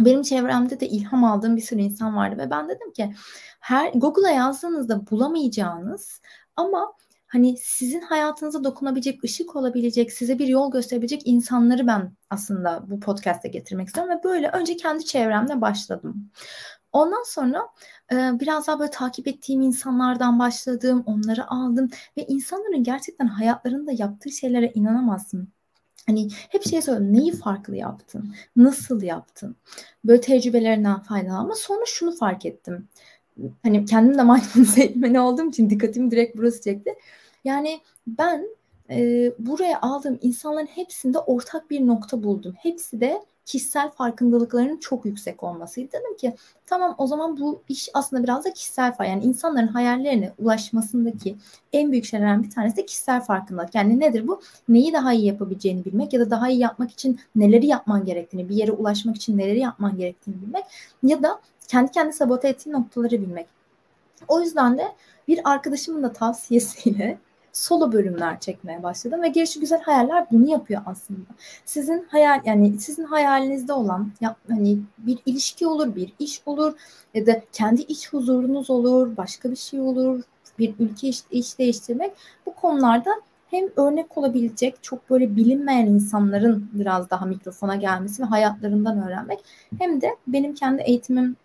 Benim çevremde de ilham aldığım bir sürü insan vardı ve ben dedim ki her Google'a yazdığınızda bulamayacağınız ama hani sizin hayatınıza dokunabilecek, ışık olabilecek, size bir yol gösterebilecek insanları ben aslında bu podcast'e getirmek istiyorum ve böyle önce kendi çevremle başladım. Ondan sonra e, biraz daha böyle takip ettiğim insanlardan başladım, onları aldım ve insanların gerçekten hayatlarında yaptığı şeylere inanamazsın. Hani hep şey söylüyorum. Neyi farklı yaptın? Nasıl yaptın? Böyle tecrübelerinden faydalan. Ama sonra şunu fark ettim. Hani kendim de mindfulness eğitmeni olduğum için dikkatimi direkt burası çekti. Yani ben e, buraya aldığım insanların hepsinde ortak bir nokta buldum. Hepsi de kişisel farkındalıklarının çok yüksek olmasıydı. Dedim ki tamam o zaman bu iş aslında biraz da kişisel fay. Yani insanların hayallerine ulaşmasındaki en büyük şeylerden bir tanesi de kişisel farkındalık. Yani nedir bu? Neyi daha iyi yapabileceğini bilmek ya da daha iyi yapmak için neleri yapman gerektiğini, bir yere ulaşmak için neleri yapman gerektiğini bilmek ya da kendi kendi sabote ettiği noktaları bilmek. O yüzden de bir arkadaşımın da tavsiyesiyle solo bölümler çekmeye başladım ve gelişi güzel hayaller bunu yapıyor aslında. Sizin hayal yani sizin hayalinizde olan ya, hani bir ilişki olur, bir iş olur ya da kendi iç huzurunuz olur, başka bir şey olur, bir ülke iş, iş değiştirmek bu konularda hem örnek olabilecek çok böyle bilinmeyen insanların biraz daha mikrofona gelmesi ve hayatlarından öğrenmek hem de benim kendi eğitimim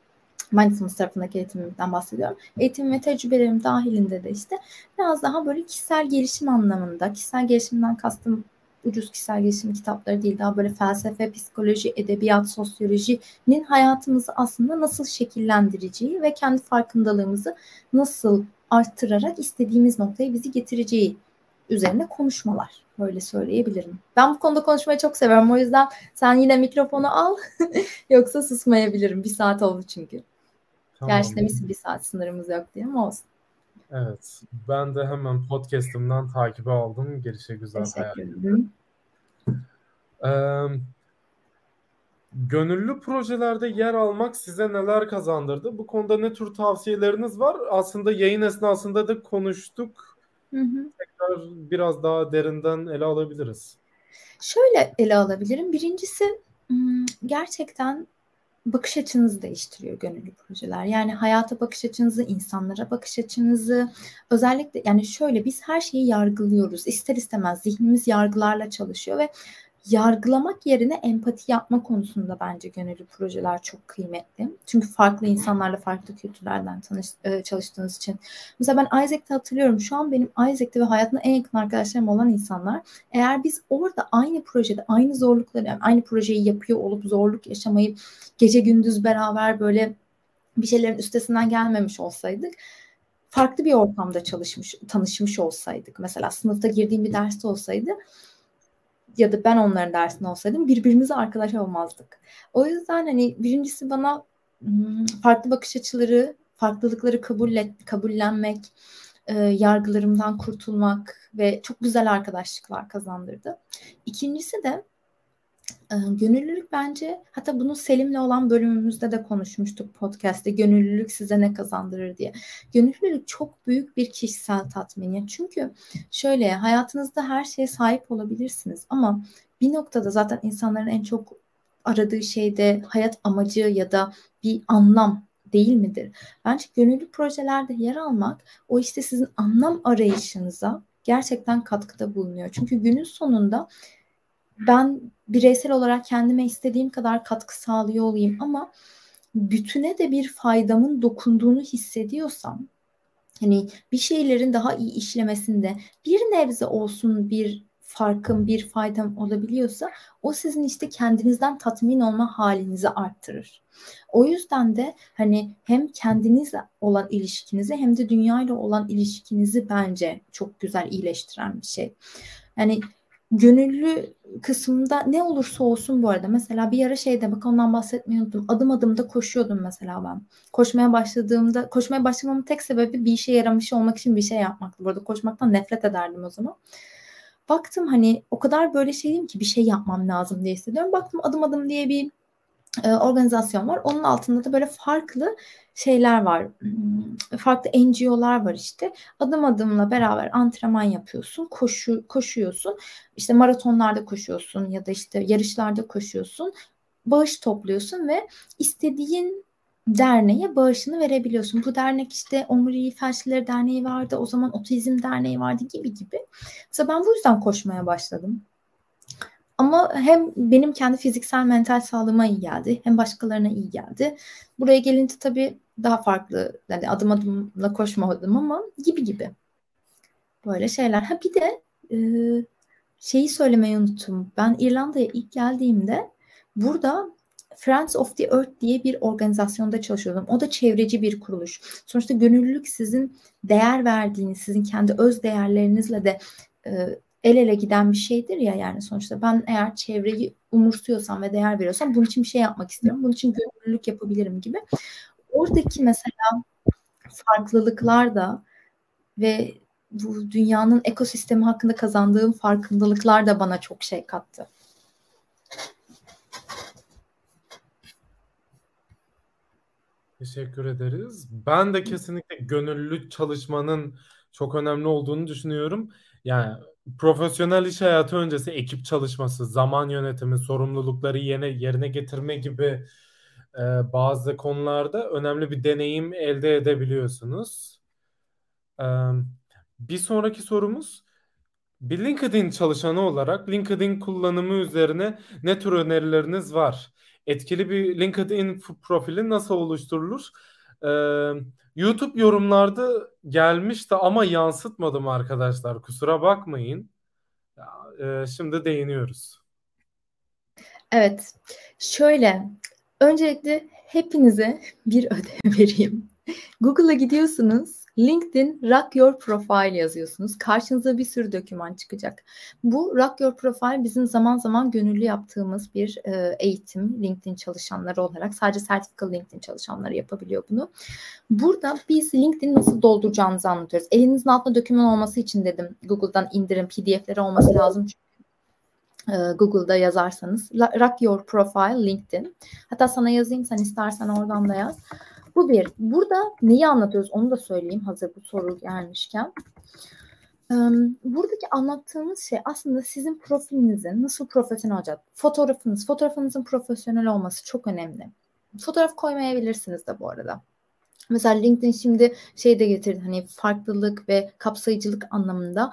mindfulness tarafındaki eğitimimden bahsediyorum. Eğitim ve tecrübelerim dahilinde de işte biraz daha böyle kişisel gelişim anlamında, kişisel gelişimden kastım ucuz kişisel gelişim kitapları değil daha böyle felsefe, psikoloji, edebiyat, sosyolojinin hayatımızı aslında nasıl şekillendireceği ve kendi farkındalığımızı nasıl arttırarak istediğimiz noktaya bizi getireceği üzerine konuşmalar. Böyle söyleyebilirim. Ben bu konuda konuşmayı çok seviyorum. O yüzden sen yine mikrofonu al. Yoksa susmayabilirim. Bir saat oldu çünkü. Tamam. Gerçi demişsin bir saat sınırımız yok diye ama olsun. Evet. Ben de hemen podcast'ımdan takibe aldım. Gelişe güzel Teşekkür ederim. Ee, gönüllü projelerde yer almak size neler kazandırdı? Bu konuda ne tür tavsiyeleriniz var? Aslında yayın esnasında da konuştuk. Hı hı. Tekrar biraz daha derinden ele alabiliriz. Şöyle ele alabilirim. Birincisi gerçekten bakış açınızı değiştiriyor gönüllü projeler. Yani hayata bakış açınızı, insanlara bakış açınızı özellikle yani şöyle biz her şeyi yargılıyoruz. İster istemez zihnimiz yargılarla çalışıyor ve yargılamak yerine empati yapma konusunda bence gönüllü projeler çok kıymetli. Çünkü farklı insanlarla farklı kültürlerden tanış, e, çalıştığınız için. Mesela ben Isaac'te hatırlıyorum. Şu an benim Isaac'te ve hayatımda en yakın arkadaşlarım olan insanlar. Eğer biz orada aynı projede aynı zorlukları yani aynı projeyi yapıyor olup zorluk yaşamayı gece gündüz beraber böyle bir şeylerin üstesinden gelmemiş olsaydık farklı bir ortamda çalışmış, tanışmış olsaydık. Mesela sınıfta girdiğim bir derste olsaydı ya da ben onların dersinde olsaydım birbirimize arkadaş olmazdık. O yüzden hani birincisi bana hmm, farklı bakış açıları, farklılıkları kabul et, kabullenmek, e, yargılarımdan kurtulmak ve çok güzel arkadaşlıklar kazandırdı. İkincisi de gönüllülük bence hatta bunu Selim'le olan bölümümüzde de konuşmuştuk podcast'te gönüllülük size ne kazandırır diye. Gönüllülük çok büyük bir kişisel tatmin. Çünkü şöyle hayatınızda her şeye sahip olabilirsiniz ama bir noktada zaten insanların en çok aradığı şey de hayat amacı ya da bir anlam değil midir? Bence gönüllü projelerde yer almak o işte sizin anlam arayışınıza gerçekten katkıda bulunuyor. Çünkü günün sonunda ben bireysel olarak kendime istediğim kadar katkı sağlıyor olayım ama bütüne de bir faydamın dokunduğunu hissediyorsam hani bir şeylerin daha iyi işlemesinde bir nebze olsun bir farkım, bir faydam olabiliyorsa o sizin işte kendinizden tatmin olma halinizi arttırır. O yüzden de hani hem kendinizle olan ilişkinizi hem de dünyayla olan ilişkinizi bence çok güzel iyileştiren bir şey. Yani gönüllü kısmında ne olursa olsun bu arada mesela bir ara şeyde bak ondan bahsetmeyi unuttum. Adım adım da koşuyordum mesela ben. Koşmaya başladığımda koşmaya başlamamın tek sebebi bir işe yaramış olmak için bir şey yapmaktı. Bu arada koşmaktan nefret ederdim o zaman. Baktım hani o kadar böyle şeyim ki bir şey yapmam lazım diye hissediyorum. Baktım adım adım diye bir e, organizasyon var. Onun altında da böyle farklı şeyler var. Hmm, farklı NGO'lar var işte. Adım adımla beraber antrenman yapıyorsun, koşu koşuyorsun. İşte maratonlarda koşuyorsun ya da işte yarışlarda koşuyorsun. Bağış topluyorsun ve istediğin derneğe bağışını verebiliyorsun. Bu dernek işte Omurilik Felçlileri Derneği vardı, o zaman Otizm Derneği vardı gibi gibi. Mesela ben bu yüzden koşmaya başladım. Ama hem benim kendi fiziksel mental sağlığıma iyi geldi hem başkalarına iyi geldi. Buraya gelince tabii daha farklı yani adım adımla koşmadım ama gibi gibi. Böyle şeyler. Ha bir de e, şeyi söylemeyi unuttum. Ben İrlanda'ya ilk geldiğimde burada Friends of the Earth diye bir organizasyonda çalışıyordum. O da çevreci bir kuruluş. Sonuçta gönüllülük sizin değer verdiğiniz, sizin kendi öz değerlerinizle de e, el ele giden bir şeydir ya yani sonuçta ben eğer çevreyi umursuyorsam ve değer veriyorsam bunun için bir şey yapmak istiyorum. Bunun için gönüllülük yapabilirim gibi. Oradaki mesela farklılıklar da ve bu dünyanın ekosistemi hakkında kazandığım farkındalıklar da bana çok şey kattı. Teşekkür ederiz. Ben de kesinlikle gönüllü çalışmanın çok önemli olduğunu düşünüyorum. Yani profesyonel iş hayatı öncesi ekip çalışması, zaman yönetimi, sorumlulukları yerine, yerine getirme gibi e, bazı konularda önemli bir deneyim elde edebiliyorsunuz. E, bir sonraki sorumuz bir LinkedIn çalışanı olarak LinkedIn kullanımı üzerine ne tür önerileriniz var? Etkili bir LinkedIn profili nasıl oluşturulur? Ee, YouTube yorumlarda gelmişti ama yansıtmadım arkadaşlar. Kusura bakmayın. Ee, şimdi değiniyoruz. Evet. Şöyle. Öncelikle hepinize bir ödev vereyim. Google'a gidiyorsunuz. LinkedIn Rock Your Profile yazıyorsunuz. Karşınıza bir sürü doküman çıkacak. Bu Rock Your Profile bizim zaman zaman gönüllü yaptığımız bir e, eğitim LinkedIn çalışanları olarak sadece sertifikalı LinkedIn çalışanları yapabiliyor bunu. Burada biz LinkedIn nasıl dolduracağınızı anlatıyoruz. Elinizin altında doküman olması için dedim Google'dan indirin PDF'leri olması lazım çünkü e, Google'da yazarsanız Rock Your Profile LinkedIn. Hatta sana yazayım sen istersen oradan da yaz. Bu bir. Burada neyi anlatıyoruz onu da söyleyeyim hazır bu soru gelmişken. Buradaki anlattığımız şey aslında sizin profilinizin nasıl profesyonel olacak. Fotoğrafınız, fotoğrafınızın profesyonel olması çok önemli. Fotoğraf koymayabilirsiniz de bu arada. Mesela LinkedIn şimdi şey de getirdi hani farklılık ve kapsayıcılık anlamında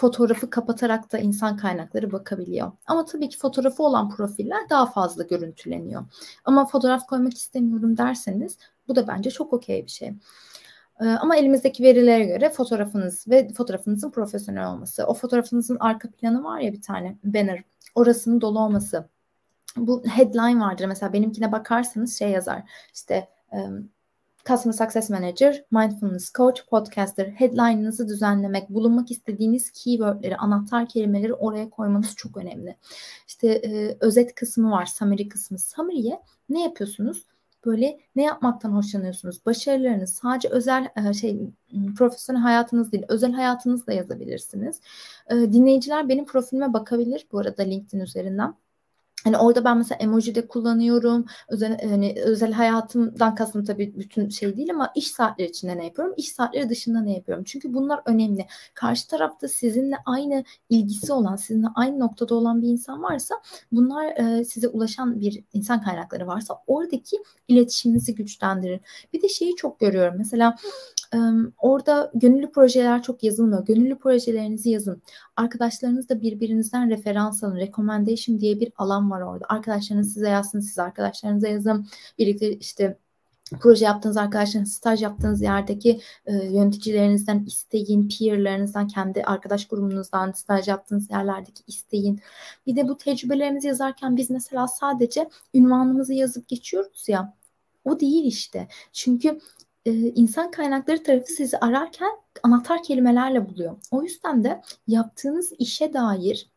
fotoğrafı kapatarak da insan kaynakları bakabiliyor. Ama tabii ki fotoğrafı olan profiller daha fazla görüntüleniyor. Ama fotoğraf koymak istemiyorum derseniz bu da bence çok okey bir şey. Ee, ama elimizdeki verilere göre fotoğrafınız ve fotoğrafınızın profesyonel olması, o fotoğrafınızın arka planı var ya bir tane banner, orasının dolu olması. Bu headline vardır mesela benimkine bakarsanız şey yazar işte Customer Success Manager, Mindfulness Coach, Podcaster, headline'ınızı düzenlemek, bulunmak istediğiniz keywordleri, anahtar kelimeleri oraya koymanız çok önemli. İşte e, özet kısmı var, summary kısmı. Summary'ye ne yapıyorsunuz? Böyle ne yapmaktan hoşlanıyorsunuz? Başarılarınız sadece özel e, şey profesyonel hayatınız değil, özel hayatınız da yazabilirsiniz. E, dinleyiciler benim profilime bakabilir bu arada LinkedIn üzerinden. Hani orada ben mesela emoji de kullanıyorum. Özel hani özel hayatımdan kastım tabii bütün şey değil ama iş saatleri içinde ne yapıyorum? İş saatleri dışında ne yapıyorum? Çünkü bunlar önemli. Karşı tarafta sizinle aynı ilgisi olan, sizinle aynı noktada olan bir insan varsa bunlar e, size ulaşan bir insan kaynakları varsa oradaki iletişiminizi güçlendirir. Bir de şeyi çok görüyorum. Mesela orada gönüllü projeler çok yazılmıyor. Gönüllü projelerinizi yazın. Arkadaşlarınız da birbirinizden referans alın. Recommendation diye bir alan var orada. Arkadaşlarınız size yazsın, siz arkadaşlarınıza yazın. Birlikte işte proje yaptığınız arkadaşlarınız, staj yaptığınız yerdeki e, yöneticilerinizden isteyin, peerlerinizden, kendi arkadaş grubunuzdan, staj yaptığınız yerlerdeki isteyin. Bir de bu tecrübelerimizi yazarken biz mesela sadece ünvanımızı yazıp geçiyoruz ya. O değil işte. Çünkü e, insan kaynakları tarafı sizi ararken anahtar kelimelerle buluyor. O yüzden de yaptığınız işe dair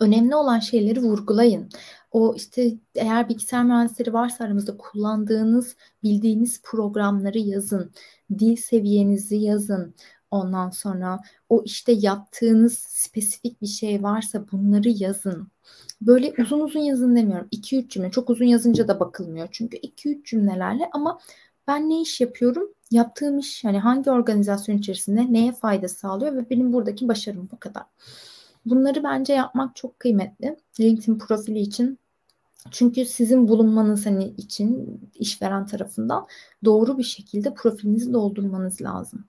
önemli olan şeyleri vurgulayın. O işte eğer bilgisayar mühendisleri varsa aramızda kullandığınız, bildiğiniz programları yazın. Dil seviyenizi yazın. Ondan sonra o işte yaptığınız spesifik bir şey varsa bunları yazın. Böyle uzun uzun yazın demiyorum. 2-3 cümle. Çok uzun yazınca da bakılmıyor. Çünkü 2-3 cümlelerle ama ben ne iş yapıyorum? Yaptığım iş yani hangi organizasyon içerisinde neye fayda sağlıyor ve benim buradaki başarım bu kadar. Bunları bence yapmak çok kıymetli. LinkedIn profili için çünkü sizin bulunmanız hani için işveren tarafından doğru bir şekilde profilinizi doldurmanız lazım.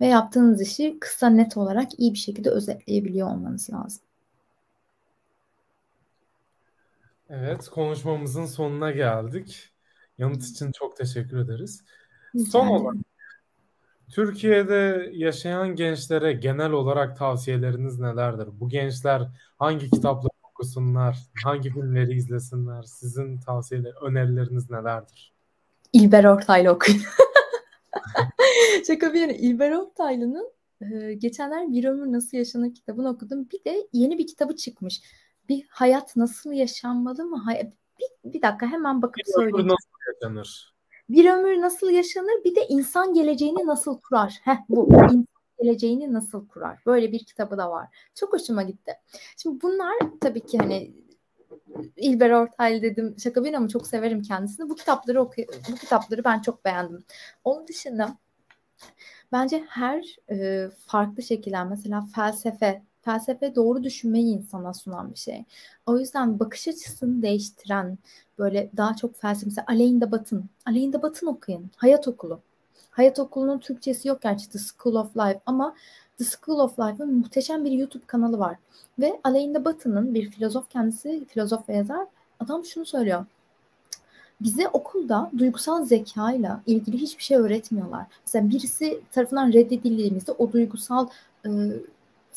Ve yaptığınız işi kısa net olarak iyi bir şekilde özetleyebiliyor olmanız lazım. Evet, konuşmamızın sonuna geldik. Yanıt için çok teşekkür ederiz. Son olarak Türkiye'de yaşayan gençlere genel olarak tavsiyeleriniz nelerdir? Bu gençler hangi kitapları okusunlar, hangi filmleri izlesinler? Sizin tavsiyeler, önerileriniz nelerdir? İlber Ortaylı okuyun. Şaka bir yana İlber Ortaylı'nın Ee, geçenler Bir Ömür Nasıl Yaşanır kitabını okudum. Bir de yeni bir kitabı çıkmış. Bir hayat nasıl yaşanmalı mı? Bir, bir dakika hemen bakıp bir söyleyeyim. Ömür nasıl yaşanır? Bir ömür nasıl yaşanır? Bir de insan geleceğini nasıl kurar? Heh bu. İnsan geleceğini nasıl kurar? Böyle bir kitabı da var. Çok hoşuma gitti. Şimdi bunlar tabii ki hani İlber Ortaylı dedim şaka bir ama çok severim kendisini. Bu kitapları oku bu kitapları ben çok beğendim. Onun dışında bence her e, farklı şekilde mesela felsefe felsefe doğru düşünmeyi insana sunan bir şey. O yüzden bakış açısını değiştiren böyle daha çok felsefe mesela Alain de Batın. Alain de Batın okuyun. Hayat okulu. Hayat okulunun Türkçesi yok gerçi The School of Life ama The School of Life'ın muhteşem bir YouTube kanalı var. Ve Alain de Botton'ın bir filozof kendisi, filozof ve yazar. Adam şunu söylüyor. Bize okulda duygusal zekayla ilgili hiçbir şey öğretmiyorlar. Mesela birisi tarafından reddedildiğimizde o duygusal e,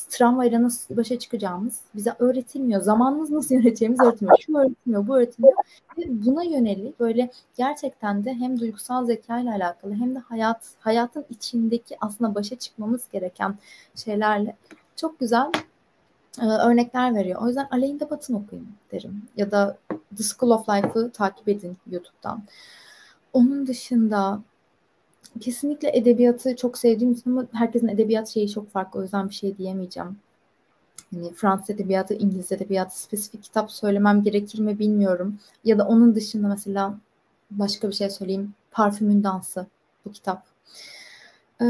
travmayla nasıl başa çıkacağımız bize öğretilmiyor. Zamanımızı nasıl yöneteceğimiz öğretilmiyor. Şu öğretilmiyor, bu öğretilmiyor. Ve buna yönelik böyle gerçekten de hem duygusal zeka ile alakalı hem de hayat hayatın içindeki aslında başa çıkmamız gereken şeylerle çok güzel e, örnekler veriyor. O yüzden Alain de Batın okuyun derim. Ya da The School of Life'ı takip edin YouTube'dan. Onun dışında kesinlikle edebiyatı çok sevdiğim için ama herkesin edebiyat şeyi çok farklı. O yüzden bir şey diyemeyeceğim. Hani Fransız edebiyatı, İngiliz edebiyatı spesifik kitap söylemem gerekir mi bilmiyorum. Ya da onun dışında mesela başka bir şey söyleyeyim. Parfümün Dansı bu kitap. Ee,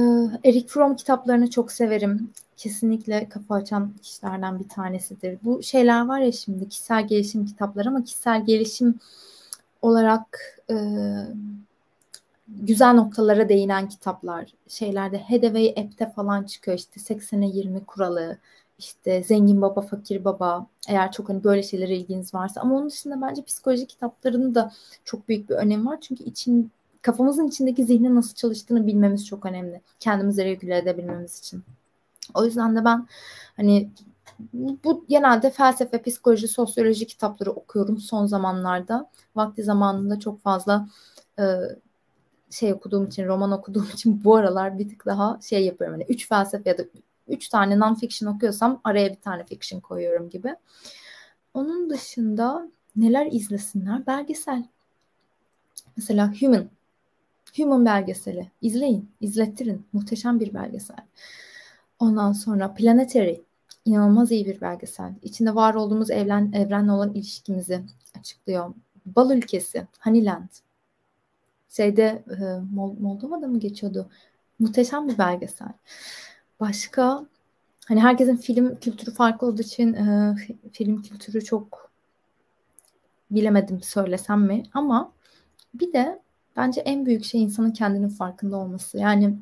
Eric Fromm kitaplarını çok severim. Kesinlikle kafa açan kişilerden bir tanesidir. Bu şeyler var ya şimdi kişisel gelişim kitapları ama kişisel gelişim olarak e, güzel noktalara değinen kitaplar. Şeylerde Hedeway app'te falan çıkıyor işte 80'e 20 kuralı, işte zengin baba, fakir baba eğer çok hani böyle şeylere ilginiz varsa. Ama onun dışında bence psikoloji kitaplarının da çok büyük bir önemi var. Çünkü için kafamızın içindeki zihnin nasıl çalıştığını bilmemiz çok önemli. Kendimizi regüle edebilmemiz için. O yüzden de ben hani bu genelde felsefe, psikoloji, sosyoloji kitapları okuyorum son zamanlarda. Vakti zamanında çok fazla e, şey okuduğum için, roman okuduğum için bu aralar bir tık daha şey yapıyorum. Hani üç felsefe ya da üç tane non-fiction okuyorsam araya bir tane fiction koyuyorum gibi. Onun dışında neler izlesinler? Belgesel. Mesela Human. Human belgeseli. İzleyin, izlettirin. Muhteşem bir belgesel. Ondan sonra Planetary. İnanılmaz iyi bir belgesel. İçinde var olduğumuz evren, evrenle olan ilişkimizi açıklıyor. Bal ülkesi, Honeyland şeyde Moldova'da mı geçiyordu? Muhteşem bir belgesel. Başka hani herkesin film kültürü farklı olduğu için e, film kültürü çok bilemedim söylesem mi ama bir de bence en büyük şey insanın kendinin farkında olması. Yani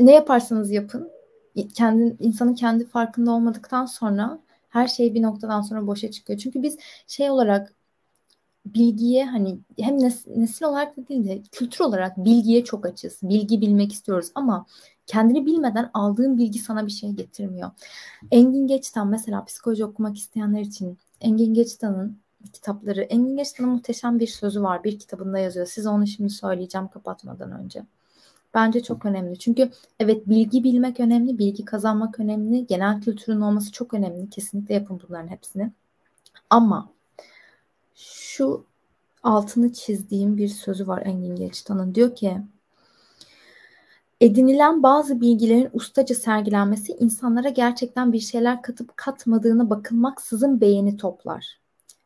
ne yaparsanız yapın kendi insanın kendi farkında olmadıktan sonra her şey bir noktadan sonra boşa çıkıyor. Çünkü biz şey olarak bilgiye hani hem nesil olarak da değil de kültür olarak bilgiye çok açız. Bilgi bilmek istiyoruz ama kendini bilmeden aldığın bilgi sana bir şey getirmiyor. Engin Geçtan mesela psikoloji okumak isteyenler için Engin Geçtan'ın kitapları, Engin Geçtan'ın muhteşem bir sözü var. Bir kitabında yazıyor. Size onu şimdi söyleyeceğim kapatmadan önce. Bence çok önemli. Çünkü evet bilgi bilmek önemli, bilgi kazanmak önemli, genel kültürün olması çok önemli. Kesinlikle yapın bunların hepsini. Ama şu altını çizdiğim bir sözü var Engin Geçtan'ın. Diyor ki edinilen bazı bilgilerin ustaca sergilenmesi insanlara gerçekten bir şeyler katıp katmadığına bakılmaksızın beğeni toplar.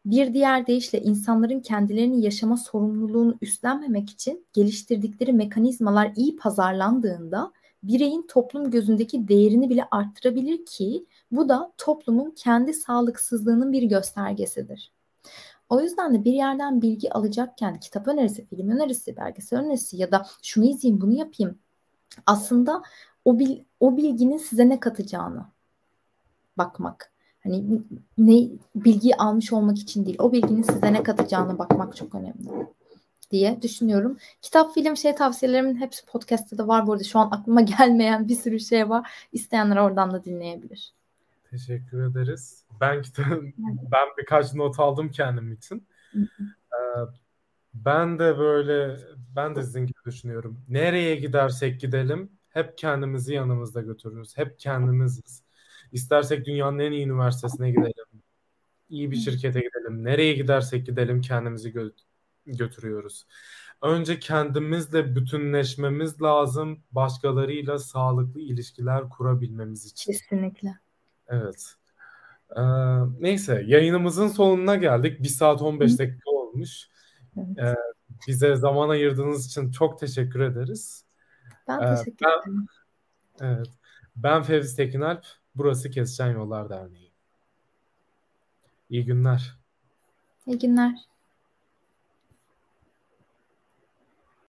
Bir diğer deyişle insanların kendilerini yaşama sorumluluğunu üstlenmemek için geliştirdikleri mekanizmalar iyi pazarlandığında bireyin toplum gözündeki değerini bile arttırabilir ki bu da toplumun kendi sağlıksızlığının bir göstergesidir. O yüzden de bir yerden bilgi alacakken kitap önerisi, film önerisi, belgesel önerisi ya da şunu izleyeyim, bunu yapayım. Aslında o bil, o bilginin size ne katacağını bakmak. Hani ne bilgi almış olmak için değil, o bilginin size ne katacağını bakmak çok önemli diye düşünüyorum. Kitap, film, şey tavsiyelerimin hepsi podcast'te de var bu arada. Şu an aklıma gelmeyen bir sürü şey var. İsteyenler oradan da dinleyebilir. Teşekkür ederiz. Ben kitap, ben birkaç not aldım kendim için. Ee, ben de böyle ben de sizin gibi düşünüyorum. Nereye gidersek gidelim hep kendimizi yanımızda götürürüz. Hep kendimiziz. İstersek dünyanın en iyi üniversitesine gidelim. iyi bir şirkete gidelim. Nereye gidersek gidelim kendimizi gö- götürüyoruz. Önce kendimizle bütünleşmemiz lazım. Başkalarıyla sağlıklı ilişkiler kurabilmemiz için. Kesinlikle. Evet. Ee, neyse yayınımızın sonuna geldik. 1 saat 15 dakika olmuş. Evet. Ee, bize zaman ayırdığınız için çok teşekkür ederiz. Ben Ee, teşekkür ben- ederim. Evet. Ben Fevzi Tekinalp. Burası Kesişen Yollar Derneği. İyi günler. İyi günler.